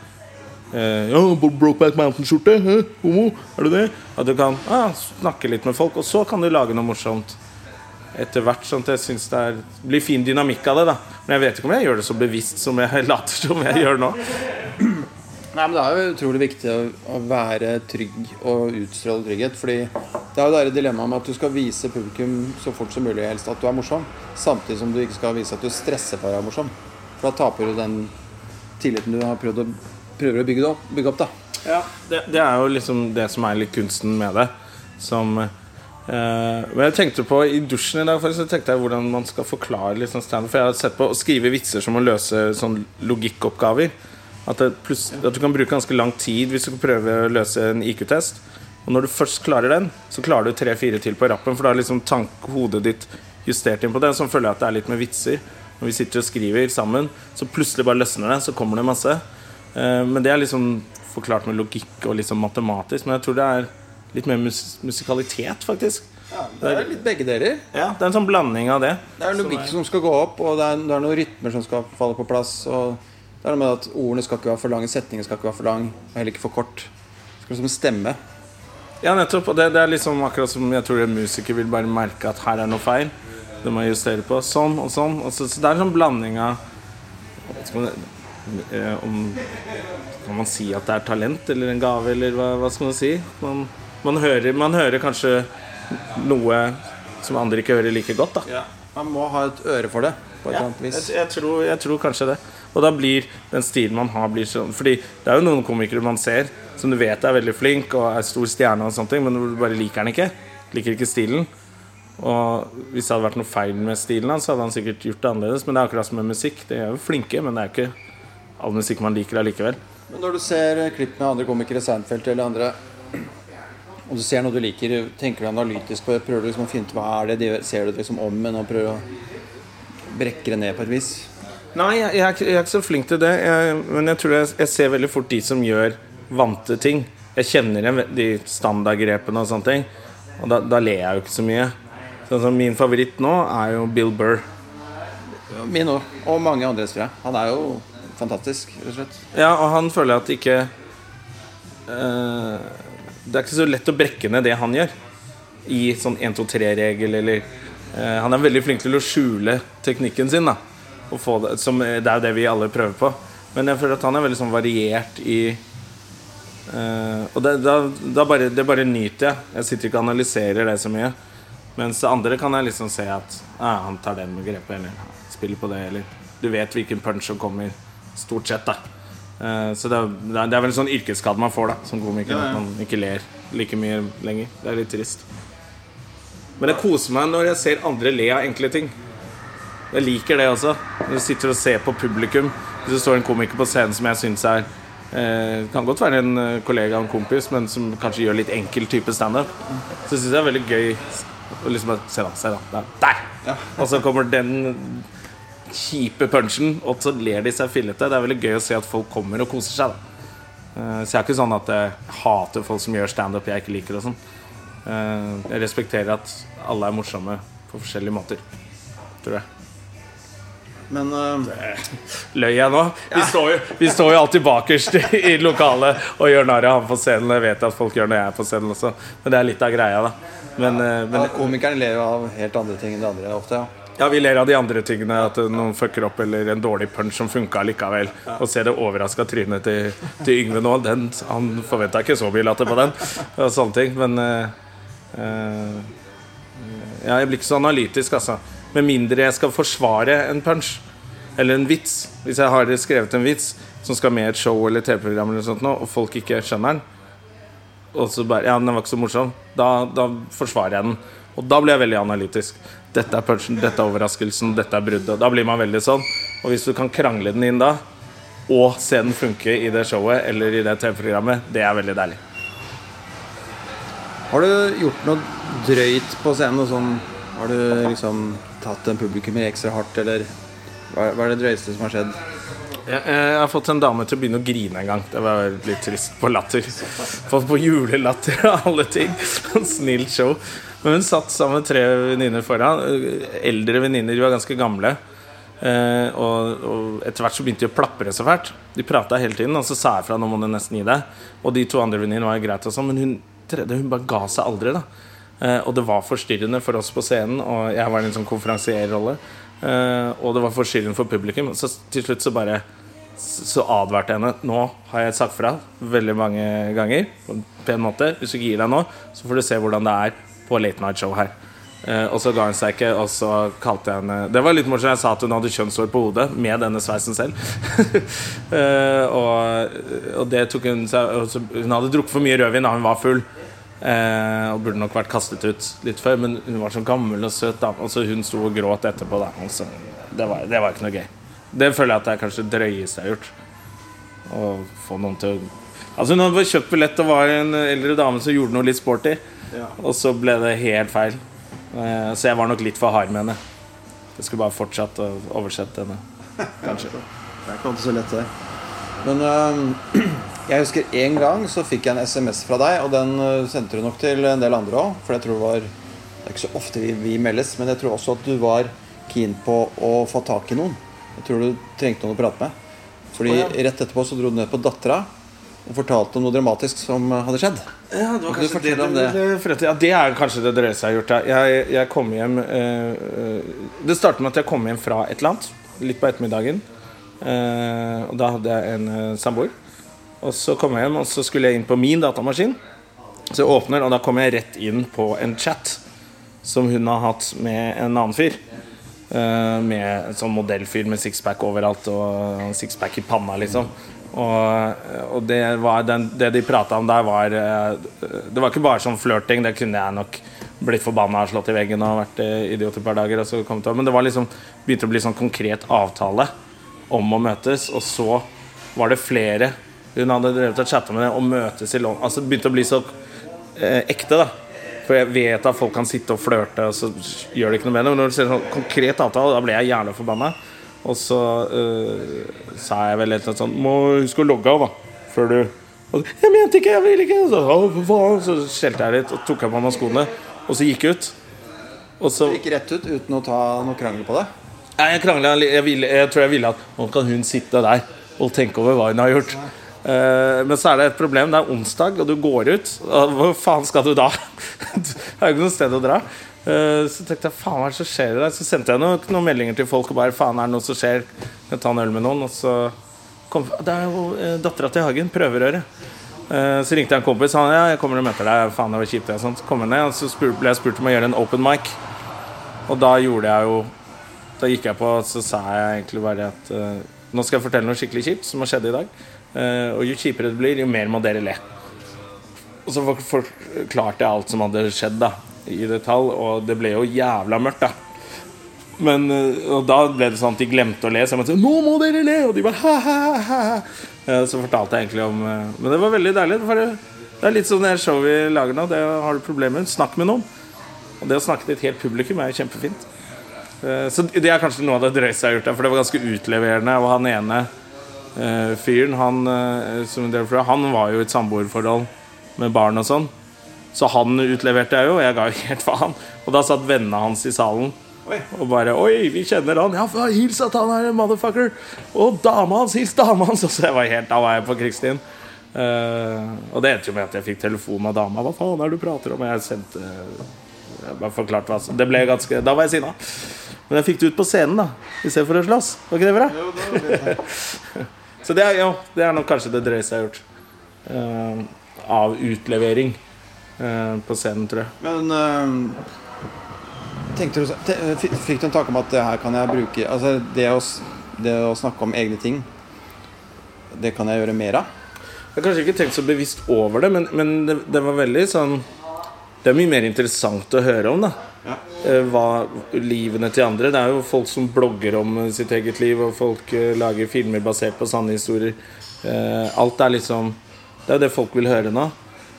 Speaker 2: Uh, ja, Brokeback Mountain-skjorte? Homo? Er du det? At du kan ah, snakke litt med folk, og så kan du lage noe morsomt etter hvert. Sånn at jeg synes det er, blir fin dynamikk av det. da Men jeg vet ikke om jeg gjør det så bevisst som jeg (laughs) later som jeg gjør nå.
Speaker 1: Nei, men Det er jo utrolig viktig å, å være trygg og utstråle trygghet. Fordi det er jo det dilemmaet med at du skal vise publikum så fort som mulig helst at du er morsom, samtidig som du ikke skal vise at du stresser for å være morsom. For da taper du den tilliten du har prøvd å, prøver å bygge opp. Bygge opp da.
Speaker 2: Det, det er jo liksom det som er litt kunsten med det. Som Eh, men jeg tenkte på i dusjen i dag faktisk, så tenkte jeg hvordan man skal forklare liksom standup. For jeg har sett på å skrive vitser som å løse sånn logikkoppgaver. At, pluss- at du kan bruke ganske lang tid hvis du prøver å løse en IQ-test. Og når du først klarer den, så klarer du tre-fire til på rappen. For da er liksom tank, hodet ditt justert inn på det. Sånn føler jeg at det er litt med vitser. Når vi sitter og skriver sammen, så plutselig bare løsner det. Så kommer det masse. Eh, men det er liksom forklart med logikk og liksom matematisk. Men jeg tror det er litt mer mus musikalitet, faktisk.
Speaker 1: Det er litt begge deler.
Speaker 2: Ja, Det er en sånn blanding av det.
Speaker 1: Det er logikk som skal gå opp, og det er, det er noen rytmer som skal falle på plass. Og det er noe med at ordene skal ikke være for lange, setningen skal ikke være for lang, og heller ikke for kort. Det skal liksom stemme.
Speaker 2: Ja, nettopp. Og det, det er liksom akkurat som jeg tror en musiker vil bare merke at her er noe feil. Det må jeg justere på. Sånn og sånn. Og så, så det er en sånn blanding av om, eh, om Kan man si at det er talent eller en gave, eller hva, hva skal man si? Man, man, hører, man hører kanskje noe som andre ikke hører like godt, da.
Speaker 1: Man må ha et øre for det, på et eller annet vis.
Speaker 2: Jeg, jeg, tror, jeg tror kanskje det. Og da blir den stilen man har, blir sånn Fordi det er jo noen komikere man ser som du vet er veldig flink og er stor stjerne, og sånne ting men du bare liker den ikke. Liker ikke stilen. Og hvis det hadde vært noe feil med stilen hans, så hadde han sikkert gjort det annerledes. Men det er akkurat som med musikk. De er jo flinke, men det er jo ikke all musikk man liker allikevel.
Speaker 1: Men når du ser klipp med andre komikere, Seinfeld eller andre, og du ser noe du liker, tenker du analytisk på det? Prøver du liksom å finne ut hva er det de? Ser du det liksom om en og prøver å brekke det ned på et vis?
Speaker 2: Nei, jeg, jeg, er ikke, så flink til det. Jeg, men jeg tror jeg, jeg ser veldig fort de som gjør vante ting. Jeg kjenner igjen de standardgrepene og sånne ting. Og da, da ler jeg jo ikke så mye. Sånn som Min favoritt nå er jo Bill Burr.
Speaker 1: Min òg. Og mange andres, tror jeg. Han er jo fantastisk, rett og slett.
Speaker 2: Ja, og han føler jeg at ikke eh, Det er ikke så lett å brekke ned det han gjør. I sånn 1-2-3-regel eller eh, Han er veldig flink til å skjule teknikken sin. da det, som, Det er jo det vi alle prøver på. Men jeg føler at han er veldig sånn variert i eh, Og det, da, da bare, det bare nyter jeg. Jeg sitter ikke og analyserer det så mye. Mens andre kan jeg liksom se at ah, han tar den med grepet, eller spiller på det, eller Du vet hvilken punch som kommer, stort sett, da. Eh, så det er, det er- vel en sånn yrkesskade man får da som komiker,
Speaker 1: Ja, ja.
Speaker 2: at man ikke ler like mye lenger. Det er litt trist. Men det koser meg når jeg ser andre le av enkle ting. Jeg liker det også. Når du sitter og ser på publikum. Hvis det står en komiker på scenen som jeg syns er eh, Kan godt være en eh, kollega og en kompis, men som kanskje gjør litt enkel type standup. Så syns jeg det er veldig gøy å liksom bare Se, da. Se, da. Der! der. Og så kommer den kjipe punchen, og så ler de seg fillete. Det er veldig gøy å se at folk kommer og koser seg. da Eh, Så jeg er ikke sånn at jeg hater folk som gjør standup jeg ikke liker. og sånn Eh, Jeg respekterer at alle er morsomme på forskjellige måter. Tror jeg.
Speaker 1: Men uh,
Speaker 2: Løy jeg nå? Vi, står jo, vi står jo alltid bakerst i lokalet og gjør narr av han på scenen. Jeg vet at folk gjør når jeg er på scenen også, men det er litt av greia, da. Men,
Speaker 1: ja,
Speaker 2: men
Speaker 1: komikerne ler jo av helt andre ting enn de andre ofte. ja
Speaker 2: ja, vi ler av de andre tingene. At noen fucker opp eller en dårlig punch som funka likevel. Og se det overraska trynet til, til Yngve nå. Den, han forventa ikke så mye latter på den. Og sånne ting. Men eh, Ja, jeg blir ikke så analytisk, altså. Med mindre jeg skal forsvare en punch. Eller en vits. Hvis jeg har skrevet en vits som skal med i et show eller TV-program, eller sånt nå, og folk ikke skjønner den, og så bare Ja, den var ikke så morsom. Da, da forsvarer jeg den. Og da blir jeg veldig analytisk. Dette er punchen, dette er overraskelsen, dette er bruddet. Da blir man veldig sånn. Og hvis du kan krangle den inn da, og se den funke i det showet eller i det TV-programmet, det er veldig deilig.
Speaker 1: Har du gjort noe drøyt på scenen? Sånn, har du liksom tatt en publikummer ekstra hardt, eller hva er det drøyeste som har skjedd?
Speaker 2: Jeg, jeg har fått en dame til å begynne å grine en gang. Det var litt trist. På latter. Fått på julelatter og alle ting. (laughs) Snilt show. Men hun satt sammen med tre venninner foran. Eldre venninner, de var ganske gamle. Eh, og, og etter hvert så begynte de å plapre så fælt. De prata hele tiden, og så sa jeg fra nå må du nesten gi deg. Og de to andre venninnene var greit, og sånn, men hun tredje hun bare ga seg aldri. da Eh, og det var forstyrrende for oss på scenen, og jeg var i en sånn konferansierrolle. Eh, og det var forstyrrende for publikum. Så til slutt så bare så advarte jeg henne. Nå har jeg sagt fra veldig mange ganger på en pen måte. Hvis du ikke gir deg nå, så får du se hvordan det er på Late Night Show her. Eh, og så ga hun seg ikke, og så kalte jeg henne Det var litt morsomt. Jeg sa at hun hadde kjønnshår på hodet med denne sveisen selv. (laughs) eh, og, og det tok hun seg Hun hadde drukket for mye rødvin da hun var full. Eh, og burde nok vært kastet ut litt før, men hun var så gammel og søt. da så Hun sto og gråt etterpå. da altså, det, var, det var ikke noe gøy. Det føler jeg at det er kanskje det drøyeste jeg har gjort. Å få noen til å Altså Hun hadde kjøpt billett og var en eldre dame som gjorde noe litt sporty,
Speaker 1: Ja.
Speaker 2: og så ble det helt feil. Eh, så jeg var nok litt for hard med henne. Jeg skulle bare fortsatt å oversette henne, kanskje. (laughs)
Speaker 1: Det er ikke alltid så lett, det. Men øh, (clears throat) jeg husker en gang så fikk jeg en SMS fra deg, og den øh, sendte du nok til en del andre òg. For jeg tror det var Det er ikke så ofte vi, vi meldes, men jeg tror også at du var keen på å få tak i noen. Jeg tror du trengte noen å prate med. Fordi rett etterpå så dro du ned på dattera og fortalte om noe dramatisk som hadde skjedd.
Speaker 2: Ja, det
Speaker 1: var kanskje det du ville
Speaker 2: Ja, det er kanskje det drøyeste jeg har gjort. Jeg, jeg kom hjem eh, eh, Det startet med at jeg kom hjem fra et eller annet, litt på ettermiddagen. Eh, og da hadde jeg en eh, samboer. Og så kom jeg hjem, og så skulle jeg inn på min datamaskin. Så jeg åpner, og da kommer jeg rett inn på en chat som hun har hatt med en annen fyr. Eh, med en sånn modellfyr med sixpack overalt og sixpack i panna, liksom. Og, og det, den, det de prata om der, var eh, Det var ikke bare sånn flørting, det kunne jeg nok blitt forbanna og slått i veggen og vært eh, idiot et par dager. Til, men det var liksom begynte å bli sånn konkret avtale om å møtes, og så var det flere hun hadde drevet og chatta med det, og møtes i London. Altså begynte å bli så eh, ekte, da. For jeg vet at folk kan sitte og flørte, og så gjør det ikke noe med det. Men når du ser sånn konkret avtale, da ble jeg jævlig forbanna. Og så uh, sa jeg vel litt sånn Må huske å logge av, da. Før du og, Jeg mente ikke, jeg vil ikke. Så, «Å, så skjelte jeg litt og tok av meg skoene. Og så gikk jeg ut. Og så
Speaker 1: Du gikk rett ut uten å ta noe krangel på det.
Speaker 2: Nei, jeg krangla jeg, ville- jeg tror jeg ville at Nå kan hun sitte der og tenke over hva hun har gjort. Uh, men så er det et problem. Det er onsdag, og du går ut. Og hvor faen skal du da? (laughs) det er jo ikke noe sted å dra. Eh, så tenkte jeg faen hva er det som skjer der? Så sendte jeg noen, noen meldinger til folk og bare faen er det noe som skjer. Kan jeg ta en øl med noen? Og så kom Det er jo uh, dattera til Hagen. Prøverøre. Eh, så ringte jeg en kompis. Han ja, jeg kommer og møter deg. Faen, det var kjipt. Og sånt. Så kom jeg ned, og så ble jeg spurt om å gjøre en open mic. Og da gjorde jeg jo Da gikk jeg på, så sa jeg egentlig bare at eh, nå skal jeg fortelle noe skikkelig kjipt som har skjedd i dag. Eh, og jo kjipere det blir, jo mer må dere le. Og så forklarte jeg alt som hadde skjedd, da, i detalj. Og det ble jo jævla mørkt, da. Men, eh, og da ble det sånn at de glemte å le. Så jeg måtte si 'Nå må dere le!' Og de bare ha, ha, ha, ha. Eh, Så fortalte jeg egentlig om eh, Men det var veldig deilig. Det er litt sånn det showet vi lager nå. Det har du problemer, snakk med noen. Og det å snakke til et helt publikum er kjempefint. Så det er kanskje noe av det drøyeste jeg har gjort. der, For det var ganske utleverende. Og han ene fyren, han, han var jo i et samboerforhold med barn og sånn. Så han utleverte jeg jo, og jeg ga jo helt faen. Og da satt vennene hans i salen
Speaker 1: Oi.
Speaker 2: og bare Oi, vi kjenner han. Ja, hils at han er en motherfucker. Og dama hans, hils dama hans. Og (laughs) så jeg var helt, da var jeg på krigsstien. Uh, og det endte jo med at jeg fikk telefon av dama. Hva faen er det du prater om? Jeg sendte jeg bare forklarte hva Det ble ganske Da var jeg sinna. Men jeg fikk det ut på scenen, da. Istedenfor å slåss. Var ikke det bra? (laughs) Så det er, jo, det er nok kanskje det drøyeste jeg har gjort. Uh, av utlevering på scenen, tror jeg.
Speaker 1: Men øhm, tenkte du, te, Fikk du en tanke om at det her kan jeg bruke Altså det å, det å snakke om egne ting, det kan jeg gjøre mer av?
Speaker 2: Jeg har kanskje ikke tenkt så bevisst over det, men, men det, det var veldig sånn Det er mye mer interessant å høre om, da.
Speaker 1: Ja.
Speaker 2: Eh, Hva livene til andre. Det er jo folk som blogger om eh, sitt eget liv, og folk eh, lager filmer basert på sanne historier. Eh, Alt er liksom Det er jo det folk vil høre nå.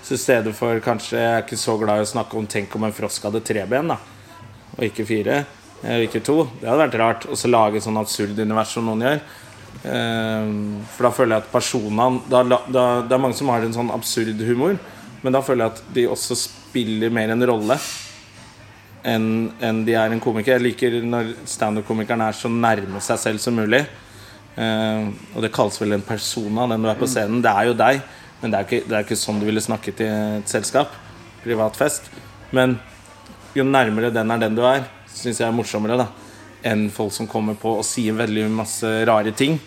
Speaker 2: Så i stedet for kanskje Jeg er ikke så glad i å snakke om Tenk om en frosk hadde tre ben, da. Og ikke fire. Eller ikke to. Det hadde vært rart. Og så lage sånn absurd univers som noen gjør. Eh, For da føler jeg at personene da, da, Det er mange som har en sånn absurd humor, men da føler jeg at de også spiller mer en rolle enn en de er en komiker. Jeg liker når standup-komikeren er så nærme seg selv som mulig. Eh, og det kalles vel en persona, den du er på scenen. Det er jo deg, men det er ikke, det er ikke sånn du ville snakket i et selskap. Privat fest. Men jo nærmere den er den du er, syns jeg er morsommere da enn folk som kommer på og sier veldig masse rare ting.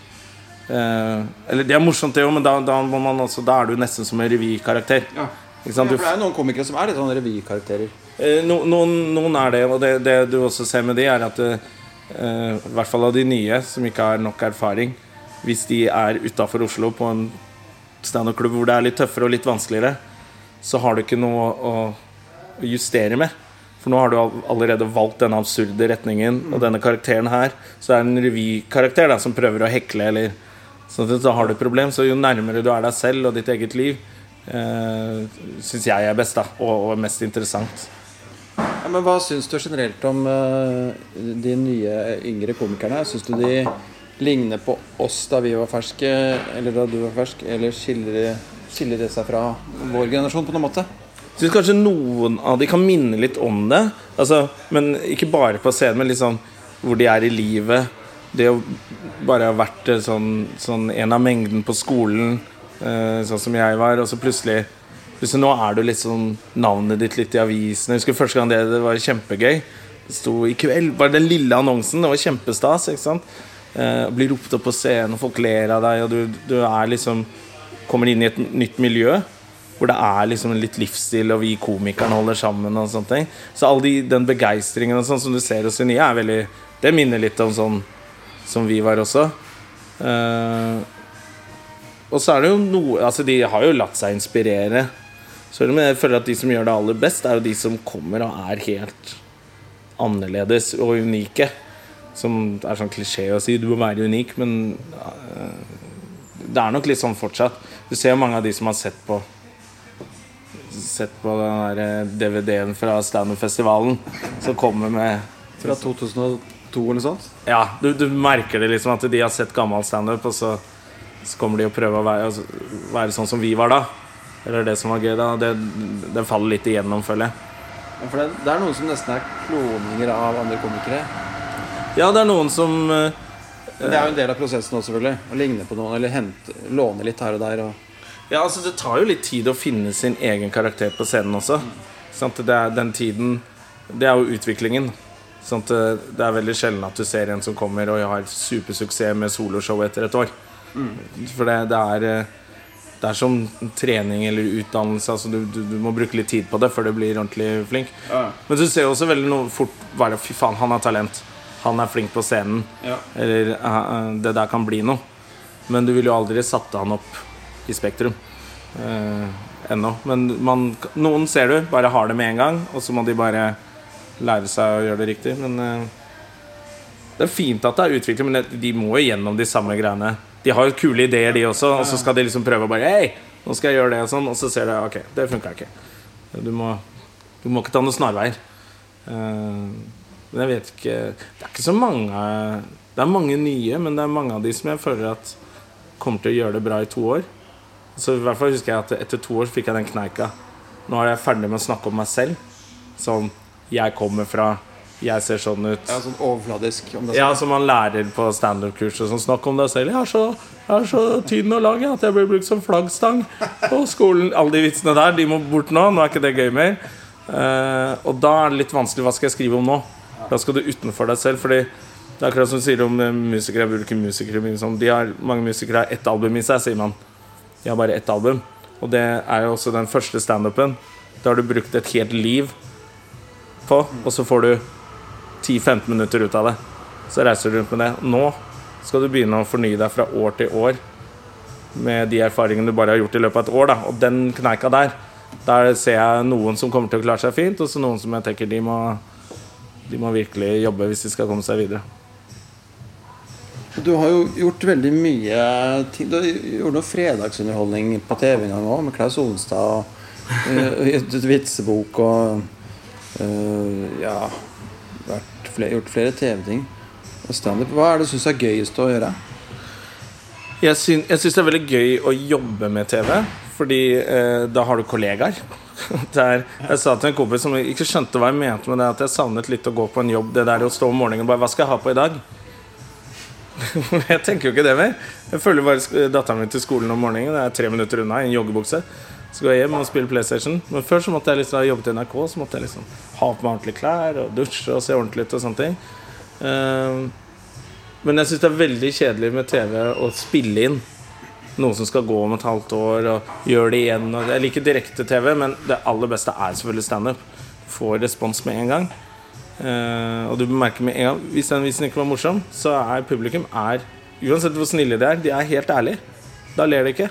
Speaker 2: Eh, eller det er morsomt, det òg, men da, da, må man også, da er du nesten som en revykarakter.
Speaker 1: Ja. For det er jo noen komikere som er litt sånn revykarakterer.
Speaker 2: Eh, no, noen, noen er det, og det, det du også ser med de, er at eh, I hvert fall av de nye som ikke har nok erfaring Hvis de er utafor Oslo på en standup-klubb hvor det er litt tøffere og litt vanskeligere, så har du ikke noe å justere med. For nå har du allerede valgt denne absurde retningen og denne karakteren her. Så det er en revykarakter som prøver å hekle, eller Så da har du et problem. Så jo nærmere du er deg selv og ditt eget liv, eh, syns jeg er best, da. Og, og mest interessant.
Speaker 1: Ja, men Hva syns du generelt om uh, de nye yngre komikerne? Syns du de ligner på oss da vi var ferske, eller da du var fersk? Eller skiller, skiller det seg fra vår generasjon på noen måte?
Speaker 2: Jeg syns kanskje noen av de kan minne litt om det. Altså, men ikke bare på scenen, men liksom hvor de er i livet. Det å bare ha vært eh, sånn, sånn en av mengden på skolen, eh, sånn som jeg var, og så plutselig Plutselig nå er du litt sånn navnet ditt litt i avisene. Jeg husker første gang det, det var kjempegøy. Det sto i kveld, bare den lille annonsen. Det var kjempestas. ikke sant? Eh, blir ropt opp på scenen, og folk ler av deg, og du, du er liksom Kommer inn i et nytt miljø hvor det er liksom litt livsstil, og vi komikerne holder sammen. og sånne ting Så all de, den begeistringen og sånn som du ser hos Unia, er veldig Det minner litt om sånn som vi var også. Eh, og så er det jo noe Altså, de har jo latt seg inspirere. Så men jeg føler at de som gjør det aller best, er jo de som kommer og er helt annerledes og unike. Som er sånn klisjé å si, du må være unik, men eh, det er nok litt sånn fortsatt. Du ser mange av de som har sett på Sett på den der eh, DVD-en fra Standup-festivalen som kommer med
Speaker 1: Fra 2002 eller noe sånt?
Speaker 2: Ja, du, du merker det liksom at de har sett gammel standup, og så, så kommer de og prøver å være, altså, være sånn som vi var da. Eller det som var gøy da. Det, det faller litt igjennom, føler jeg.
Speaker 1: Ja, For det, det er noen som nesten er kloninger av andre komikere.
Speaker 2: Ja, det er noen som eh,
Speaker 1: Men det er jo en del av prosessen også, selvfølgelig. Å ligne på noen, eller hente, låne litt her og der. Og...
Speaker 2: Ja, altså Det tar jo litt tid å finne sin egen karakter på scenen også. Sant? Det er den tiden Det er jo utviklingen. Sant? Det det er veldig sjelden at du ser en som kommer og har supersuksess med soloshow etter et år. For det, det er eh, Det er som trening eller utdannelse. Altså du, du, du må bruke litt tid på det før du blir ordentlig flink.
Speaker 1: Ja.
Speaker 2: Men du ser jo også veldig noe fort Fy faen, han har talent. Han er flink på scenen.
Speaker 1: Ja.
Speaker 2: Eller eh, eh, det der kan bli noe. Men du ville jo aldri satt han opp i Spektrum eh, ennå. Men man, noen ser du bare har det med en gang, og så må de bare lære seg å gjøre det riktig. Men eh, det er fint at det er utvikling, men de må jo gjennom de samme greiene. De har jo kule ideer, de også, og så skal de liksom prøve å bare Hei, nå skal jeg gjøre det, og sånn. Og så ser du ok, det funka ikke. Du må, du må ikke ta noen snarveier. Eh, men jeg vet ikke Det er ikke så mange Det er mange nye, men det er mange av de som jeg føler at kommer til å gjøre det bra i to år. Så i hvert fall husker jeg at etter to år fikk jeg den kneika. Nå er jeg ferdig med å snakke om meg selv. Sånn Jeg kommer fra Jeg ser sånn ut.
Speaker 1: Ja, sånn overfladisk. Om det er
Speaker 2: Ja, som man lærer på standup-kurs. Sånn, Snakk om deg selv. Jeg er så, jeg er så tynn og lang at jeg blir brukt som flaggstang på skolen. Alle de vitsene der, de må bort nå. Nå er ikke det gøy mer. Uh, og da er det litt vanskelig. Hva skal jeg skrive om nå? Da skal du utenfor deg selv. Fordi det er akkurat som du sier om eh, musikere. Burde musikere sånn, de har, Mange musikere har ett album i seg, sier man. De har bare ett album. Og det er jo også den første standupen. Da har du brukt et helt liv på, og så får du 10-15 minutter ut av det. Så reiser du rundt med det. Nå skal du begynne å fornye deg fra år til år med de erfaringene du bare har gjort i løpet av et år. Da. Og den kneika der, der ser jeg noen som kommer til å klare seg fint, og så noen som jeg tenker de må, de må virkelig jobbe hvis de skal komme seg videre.
Speaker 1: Du har jo gjort veldig mye ting. Du gjorde gjort noe fredagsunderholdning på TV en gang òg, med Klaus Olenstad Og uh, gitt ut vitsebok og eh, Ja vært flere, gjort flere TV-ting. Standup. Hva er det du syns er gøyest å gjøre?
Speaker 2: Jeg, syn, jeg syns det er veldig gøy å jobbe med TV, fordi eh, da har du kollegaer. (laughs) Det er, jeg sa til en kompis som ikke skjønte hva jeg mente med det, at jeg savnet litt å gå på en jobb. Det der å stå om morgenen og bare Hva skal jeg ha på i dag? (laughs) jeg tenker jo ikke det mer. Jeg følger bare datteren min til skolen om morgenen. Det er tre minutter unna i en joggebukse. Så går jeg hjem og spiller PlayStation. Men før så måtte jeg liksom ha jobbet NRK, så måtte jeg liksom ha på meg ordentlige klær og dusje og se ordentlig ut og sånne ting. Ehm, men jeg syns det er veldig kjedelig med TV å spille inn noe som skal gå om et halvt år, og gjøre det igjen. Jeg liker direkte-TV, men det aller beste er selvfølgelig standup. Får respons med en gang. Uh, og du merker med en gang Hvis den vitsen ikke var morsom, så er publikum er Uansett hvor snille de er, de er helt ærlige. Da ler de ikke.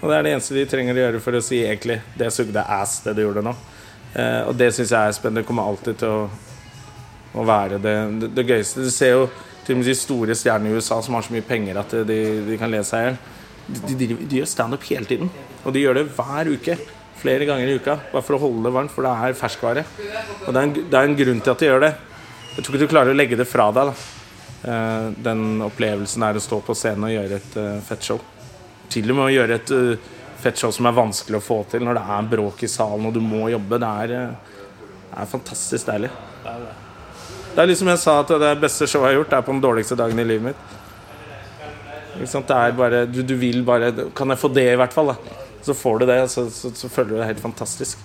Speaker 2: Og det er det eneste de trenger å gjøre for å si egentlig det sugde ass, det du gjorde nå. Uh, og det syns jeg er spennende. Det kommer alltid til å, å være det, det, det gøyeste. Du ser jo til og med de store stjernene i USA som har så mye penger at de, de kan lese seg i hjel. De, de, de gjør standup hele tiden. Og de gjør det hver uke. Flere ganger i uka. Bare for å holde det varmt, for det er ferskvare. Og det er en, det er en grunn til at de gjør det. Jeg tror ikke du klarer å legge det fra deg. da Eh, Den opplevelsen er å stå på scenen og gjøre et eh, fett show. Til og med å gjøre et eh, fett show som er vanskelig å få til når det er bråk i salen og du må jobbe. Det er, er fantastisk deilig. Det er liksom jeg sa at det beste showet jeg har gjort, er på den dårligste dagen i livet mitt. Det er bare, du, du vil bare Kan jeg få det, i hvert fall? da Så får du det, så, så, så føler du det helt fantastisk.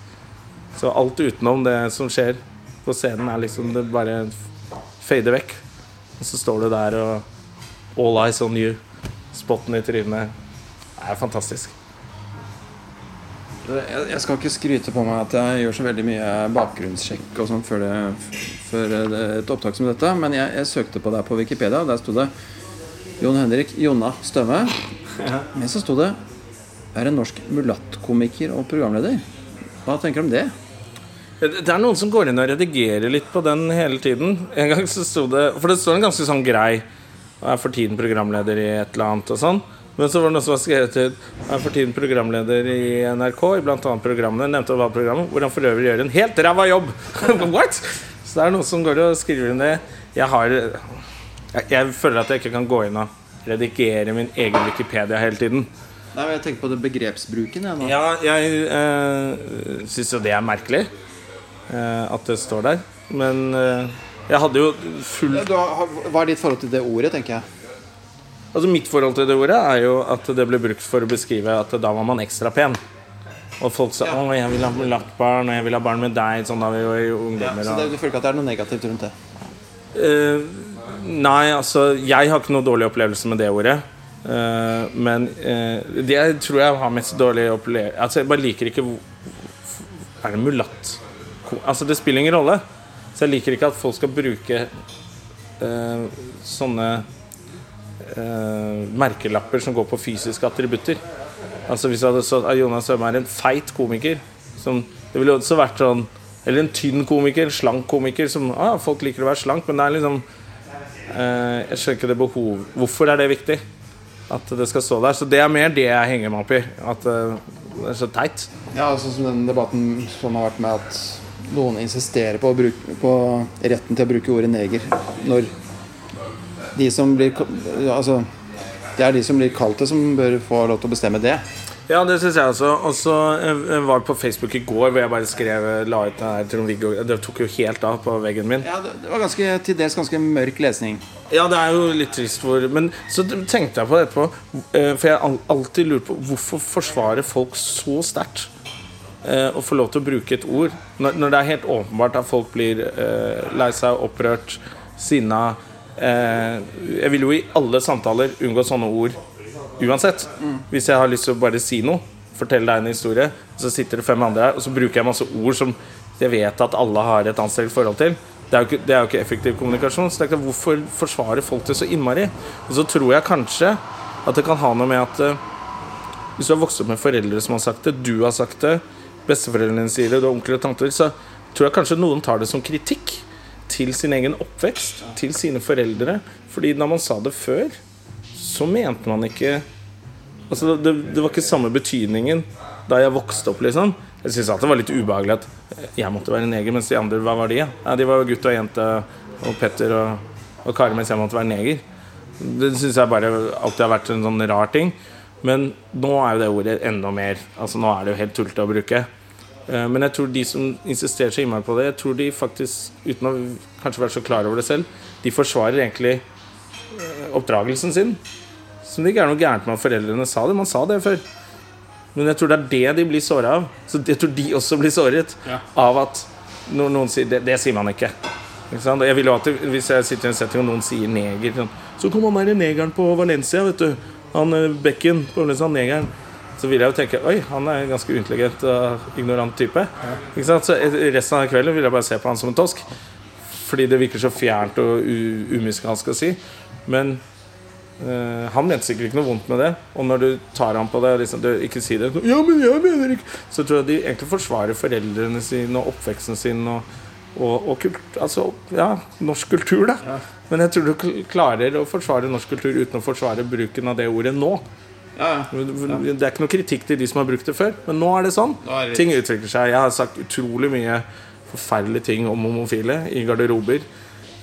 Speaker 2: Så alt utenom det som skjer på scenen, er liksom Det bare fader vekk. Og så står du der og All eyes on you. Spotten i trynet. Det er fantastisk.
Speaker 1: Jeg, skal ikke skryte på meg at jeg gjør så veldig mye bakgrunnssjekk og sånn før, det, før det, et opptak som dette, men jeg, jeg søkte på deg på Wikipedia, og der sto det Jon Henrik Jonna Støme. Men så sto det er en norsk mulattkomiker og programleder. Hva tenker du om det?
Speaker 2: Det er noen som går inn og redigerer litt på den hele tiden. En gang så sto det For det står en ganske sånn grei Og er for tiden programleder i et eller annet og sånn. Men så var det noen som var skrevet ut Er for tiden programleder i NRK, i annet programmene. Nevnte hva programmet Hvor han for øvrig gjør en helt ræva jobb! (laughs) What?! Så det er noen som går og skriver inn det. Jeg har jeg, jeg føler at jeg ikke kan gå inn og redigere min egen Wikipedia hele tiden.
Speaker 1: Nei, men Jeg tenker på det begrepsbruken. Jeg, nå.
Speaker 2: Ja, jeg øh, syns jo det er merkelig øh, at det står der. Men øh, jeg hadde jo full
Speaker 1: har, hva er ditt forhold til det ordet, tenker jeg?
Speaker 2: Altså Mitt forhold til det ordet er jo at det ble brukt for å beskrive at da var man ekstra pen. Og folk sa 'Å, jeg vil ha mulattbarn, og jeg vil ha barn med deg', sånn da vi var
Speaker 1: Ja,
Speaker 2: ungdommer.
Speaker 1: så det, Du føler ikke at det er noe negativt rundt det?
Speaker 2: Eh, nei, altså Jeg har ikke noe dårlig opplevelse med det ordet. Uh, men uh, det tror jeg har mest dårlig opplevelse Altså Jeg bare liker ikke Er det mulatt? Altså Det spiller ingen rolle. Så jeg liker ikke at folk skal bruke uh, sånne merkelapper som går på fysiske attributter. Altså Hvis jeg hadde stått at Jonas Øme er en feit komiker som, Det ville også vært sånn Eller en tynn komiker, slank komiker som ah, Folk liker å være slank, men det er liksom Jeg skjønner ikke det behov Hvorfor er det viktig? At det skal stå der. Så det er mer det jeg henger meg opp i. At eh, det er så teit.
Speaker 1: Ja, sånn som den debatten som har vært med at noen insisterer på, bruke, på retten til å bruke ordet neger når de som blir Altså det er de som blir kalt det, som bør få lov til å bestemme det.
Speaker 2: Ja, det syns jeg også. Og så var jeg på Facebook i går hvor jeg bare skrev la ut det her Trond-Viggo Det tok jo helt av på veggen min.
Speaker 1: Ja, det, var ganske, til dels ganske mørk lesning.
Speaker 2: Ja, det er jo litt trist hvor Men så tenkte jeg på det etterpå, eh, for jeg har alltid lurt på hvorfor forsvarer folk så sterkt eh, å få lov til å bruke et ord når, det er helt åpenbart at folk blir eh, lei seg, opprørt, sinna eh, Jeg vil jo i alle samtaler unngå sånne ord uansett. Hvis jeg har lyst til å bare si noe, fortelle deg en historie, så sitter det fem andre her, og så bruker jeg masse ord som jeg vet at alle har et anstrengt forhold til. Det er, jo ikke, er jo ikke effektiv kommunikasjon. Så det er ikke, hvorfor forsvarer folk det så innmari? Og så tror jeg kanskje at det kan ha noe med at eh, hvis du har vokst opp med foreldre som har sagt det, du har sagt det, besteforeldrene dine sier det, du har onkler og tanter, så tror jeg kanskje noen tar det som kritikk til sin egen oppvekst, til sine foreldre. Fordi når man sa det før, så mente man ikke Altså det, det var ikke samme betydningen da jeg vokste opp, liksom. Jeg syntes at det var litt ubehagelig at jeg måtte være neger, mens de andre, hva var de? Ja, de var gutt og jente og Petter og, og Kari, mens jeg måtte være neger. Det syns jeg bare alltid har vært en sånn rar ting. Men nå er jo det ordet enda mer Altså Nå er det jo helt tullete å bruke. Eh, Men jeg tror de som insisterer så innmari på det, jeg tror de faktisk, uten å kanskje være så klar over det selv, de forsvarer egentlig oppdragelsen sin. Som det ikke er noe gærent med at foreldrene sa det. Man sa det før. Men jeg tror det er det de blir såra av. Så jeg tror de også blir såret av at når noen sier det, det sier man ikke. Ikke? Jeg vil jo alltid, Hvis jeg sitter i en setting og noen sier neger sånn, Så kom han der negeren på Valencia, vet du. Han eh, Bekken på Valencia, han negeren. Så vil jeg jo tenke Oi, han er en ganske uintelligent og ignorant type. Ikke sant? Så eh, resten av kvelden vil jeg bare se på han som en tosk. Fordi det virker så fjernt og umusikalsk å si. Men Eh, han mente sikkert ikke noe vondt med det. Og når du tar ham på det, liksom, ikke sier det Ja, men jeg mener ikke Så tror jeg de egentlig forsvarer foreldrene sine og oppveksten sin og, og, og kult, altså, ja, norsk kultur, da. Men jeg tror du klarer å forsvare norsk kultur uten å forsvare bruken av det ordet nå.
Speaker 1: Ja,
Speaker 2: Det er ikke noe kritikk til de som har brukt det før, men nå er det sånn.
Speaker 1: Er det-
Speaker 2: Ting utvikler seg. Jeg har sagt utrolig mye forferdelige ting om homofile i garderober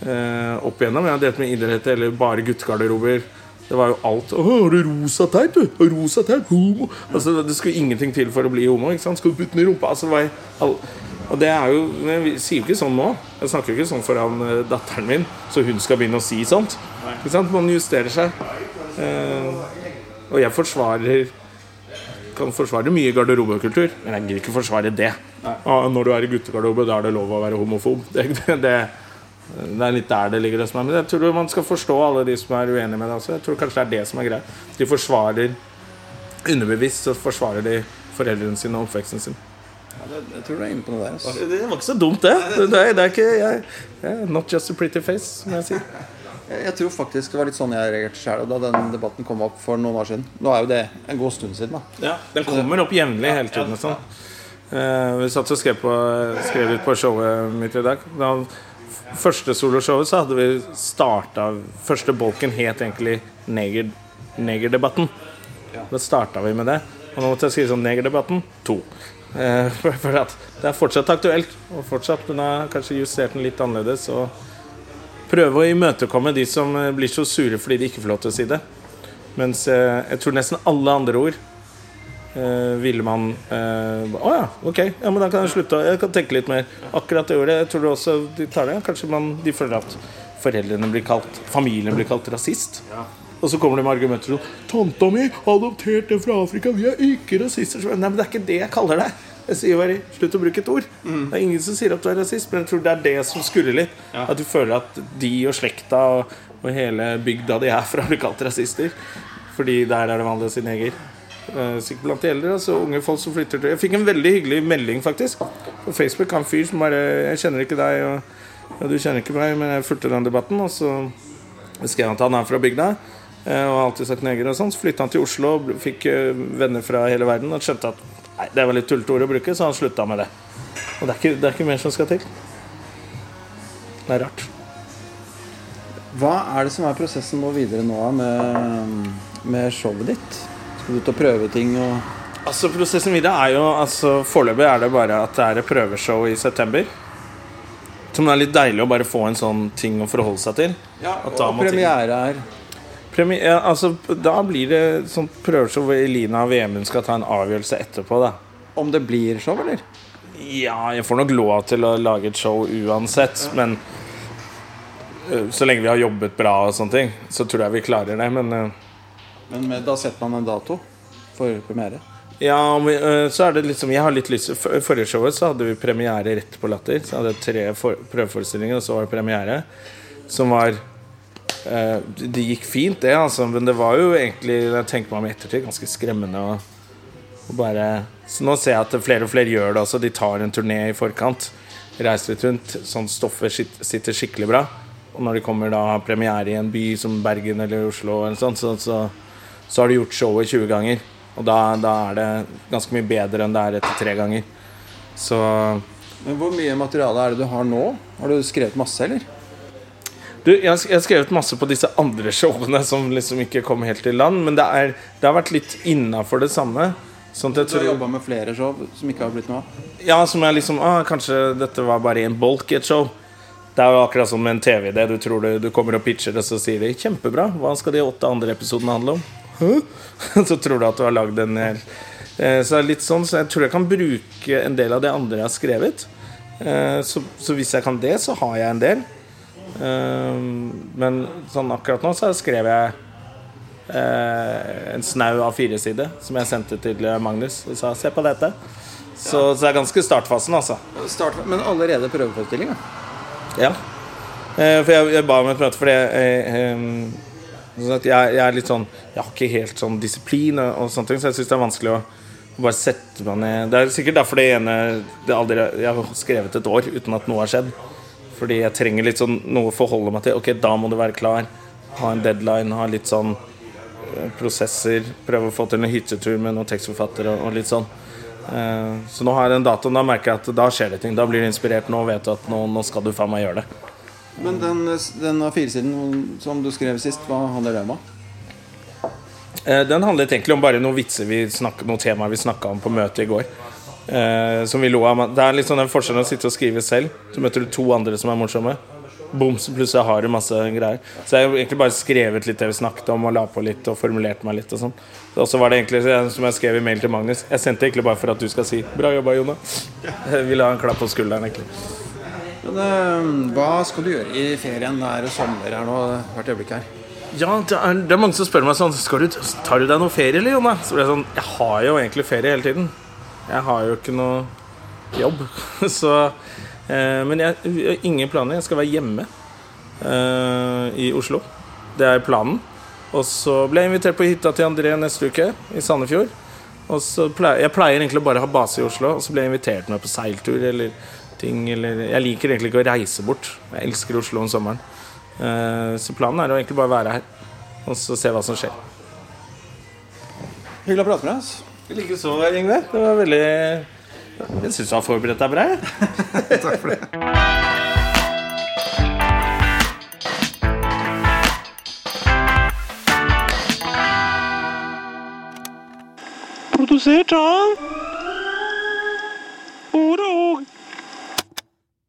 Speaker 2: eh, opp igjennom. Jeg har delt med idretter eller bare guttegarderober. Det var jo alt. Å, har du rosa teip, du? Rosa teip? Homo? Altså, det skulle ingenting til for å bli homo. Ikke sant? Skal du putte den i rumpa? Altså, det all... Og det er jo Jeg sier jo ikke sånn nå. Jeg snakker jo ikke sånn foran eh, datteren min, så hun skal begynne å si sånt. Ikke sant? Man justerer seg. Eh, og jeg forsvarer kan forsvare mye garderobekultur, men jeg gidder ikke forsvare det. Ah, når du er i guttegarderobe, da er det lov å være homofob. Det, det, det, det er litt der det ligger meg. Men jeg tror man skal forstå alle de som er uenige med det også. Jeg tror kanskje det er det som er greit. De forsvarer underbevisst så forsvarer de foreldrene sine og oppveksten sin.
Speaker 1: det, jeg tror du er inne på noe der. Altså.
Speaker 2: Det var ikke så dumt, det. Det er, det er ikke jeg, jeg, Not just a pretty face, som jeg sier.
Speaker 1: Jeg, tror faktisk det var litt sånn jeg reagerte sjøl da den debatten kom opp for noen år siden. Nå er jo det en god stund siden, da.
Speaker 2: Ja, Den kommer opp jevnlig hele tiden. Sånn. Eh, vi satt og skrev, på, skrev litt på showet mitt i dag. Da første soloshowet så hadde vi starta Første bolken het egentlig neger, Negerdebatten. Da starta vi med det. Og nå måtte jeg skrive sånn Negerdebatten 2. Eh, for, (laughs) for at det er fortsatt aktuelt. Og fortsatt, men jeg har kanskje justert den litt annerledes. Og prøve å imøtekomme de som eh, blir så sure fordi de ikke får lov til å si det. Mens eh, jeg tror nesten alle andre ord eh, ville man Å uh, oh, ja, ok, ja, men da kan jeg slutte. Jeg kan tenke litt mer. Akkurat det gjør Jeg tror du også de tar det. Kanskje man, de føler at foreldrene blir kalt Familien blir kalt rasist. Og så kommer de med argumenter som 'Tanta mi adopterte fra Afrika. Vi er ikke rasister.' Nei, men det er ikke det jeg kaller deg. Jeg sier bare 'slutt å bruke et ord'. Det er ingen som sier at du er rasist, men jeg tror det er det som skurrer litt. At du føler at de og slekta og, og hele bygda de er fra, blir kalt rasister. Fordi der er det vanlig å si neger. Eh, Sikkert blant de eldre. Altså unge folk som flytter til Jeg fikk en veldig hyggelig melding, faktisk. På Facebook av en fyr som bare 'Jeg kjenner ikke deg, og, ja, du kjenner ikke meg', men jeg fulgte den debatten, og så skrev han at han er fra bygda. eh, Og har alltid sagt neger og sånn. Så flytta han til Oslo og fikk eh, venner fra hele verden. Og skjønte at nei, det var litt tullete ord å bruke, så han slutta med det. Og det er, ikke, det er ikke mer som skal til. Det er rart.
Speaker 1: Hva er det som er prosessen nå videre nå med, med showet ditt? Skal ut og prøve ting og
Speaker 2: Altså Prosessen videre er jo altså Foreløpig er det bare at det er et prøveshow i september. Som er litt deilig å bare få en sånn ting å forholde seg til. Ja,
Speaker 1: Og premiere er
Speaker 2: Premi ja, altså, da blir det sånn prøveshow hvor Elina Vemund skal ta en avgjørelse etterpå. da
Speaker 1: Om det blir show, eller?
Speaker 2: Ja, jeg får nok lov til å lage et show uansett, men øh, så lenge vi har jobbet bra og sånne ting, så tror jeg vi klarer det. Men
Speaker 1: Men med, da setter man en dato for premiere.
Speaker 2: Ja, øh, så er det liksom Jeg har litt lyst for- Forrige showet så hadde vi premiere rett på Latter. Så hadde jeg tre for, prøveforestillinger, og så var det premiere. Som var eh, Det gikk fint, det, altså. Men det var jo egentlig, jeg tenker meg om i ettertid, ganske skremmende å bare Så nå ser jeg at flere og flere gjør det også. De tar en turné i forkant. Reiser litt rundt. Sånn stoffet sitter skikkelig bra. Og når de kommer da premiere i en by som Bergen eller Oslo, eller sånt, så, så, så har du gjort showet 20 ganger. Og da, da er det ganske mye bedre enn det er etter tre ganger. Så
Speaker 1: Men hvor mye materiale er det du har nå? Har du skrevet masse, eller?
Speaker 2: Du, jeg har, skrevet masse på disse andre (laughs) showene som liksom ikke kom helt i land, men det, er, det har vært litt innafor det samme. Sånn jeg
Speaker 1: Du har
Speaker 2: tror
Speaker 1: jobba med flere show som ikke har blitt noe av?
Speaker 2: Ja, som er liksom ah, Kanskje dette var bare en bolk i et show. Det er jo akkurat som med en TV-idé. Du tror du, du kommer og pitcher, og så sier de 'kjempebra'. Hva skal de åtte andre episodene handle om? (laughs) Så tror du at du har lagd en hel eh, Så det litt sånn Så jeg tror jeg kan bruke en del av det andre jeg har skrevet. Eh, så, så hvis jeg kan det, så har jeg en del. Eh, men sånn akkurat nå så skrev jeg en snau av fire sider som jeg sendte til Magnus og sa 'se på dette'. Så, så det er ganske startfasen, altså.
Speaker 1: Start, men allerede prøveforestillinga? ja.
Speaker 2: For jeg, jeg ba om et møte fordi eh, eh, sånn jeg, jeg er litt sånn Jeg har ikke helt sånn disiplin og, og sånne ting, så jeg syns det er vanskelig å, bare sette meg ned Det er sikkert derfor det ene det aldri, Jeg har skrevet et år uten at noe har skjedd. Fordi jeg trenger litt sånn noe å forholde meg til. Ok, da må du være klar ha en deadline, ha litt sånn eh, prosesser. Prøve å få til en hyttetur med noen tekstforfattere og litt sånn. Eh, så nå har jeg den datoen. Da merker jeg at da skjer det ting. Da blir du inspirert. Nå vet du at nå, nå skal du faen meg gjøre det.
Speaker 1: Men den, den A4-siden som du skrev sist, hva handler den om?
Speaker 2: Eh, Den handlet egentlig om bare noen vitser vi snakket, noen temaer vi snakka om på møtet i går. Eh, som vi lo av. Det er sånn den forskjellen å sitte og skrive selv. Så møter du to andre som er morsomme. Boms, plutselig har du masse greier. Så jeg har egentlig bare skrevet litt det vi snakket om, og la på litt og formulert meg litt. Og sånn så var det egentlig som jeg skrev i mail til Magnus. Jeg sendte egentlig bare for at du skal si 'bra jobba, Jonna'. (laughs) Jeg vil ha en klapp på skulderen, egentlig.
Speaker 1: Men, eh, hva skal du gjøre i ferien? Det er jo sommer her nå hvert øyeblikk her.
Speaker 2: Ja, det er, det er mange som spør meg sånn du, Tar du deg noe ferie, eller, Jonna? Så blir jeg sånn Jeg har jo egentlig ferie hele tiden. Jeg har jo ikke noe jobb. (laughs) Så eh, Men jeg, jeg har ingen planer. Jeg skal være hjemme eh, i Oslo. Det er planen. Og så ble jeg invitert på hytta til André neste uke, i Sandefjord. Og så pleier, Jeg pleier egentlig bare å ha base i Oslo, og så ble jeg invitert med på seiltur eller ting. Eller, jeg liker egentlig ikke å reise bort. Jeg elsker Oslo om sommeren. Eh, så planen er å egentlig bare være her og så se hva som skjer.
Speaker 1: Hyggelig å prate med deg.
Speaker 2: Likeså, Yngve. Det var veldig Jeg syns du har forberedt deg bra. (laughs)
Speaker 1: Takk for det.
Speaker 2: Produsert av Ord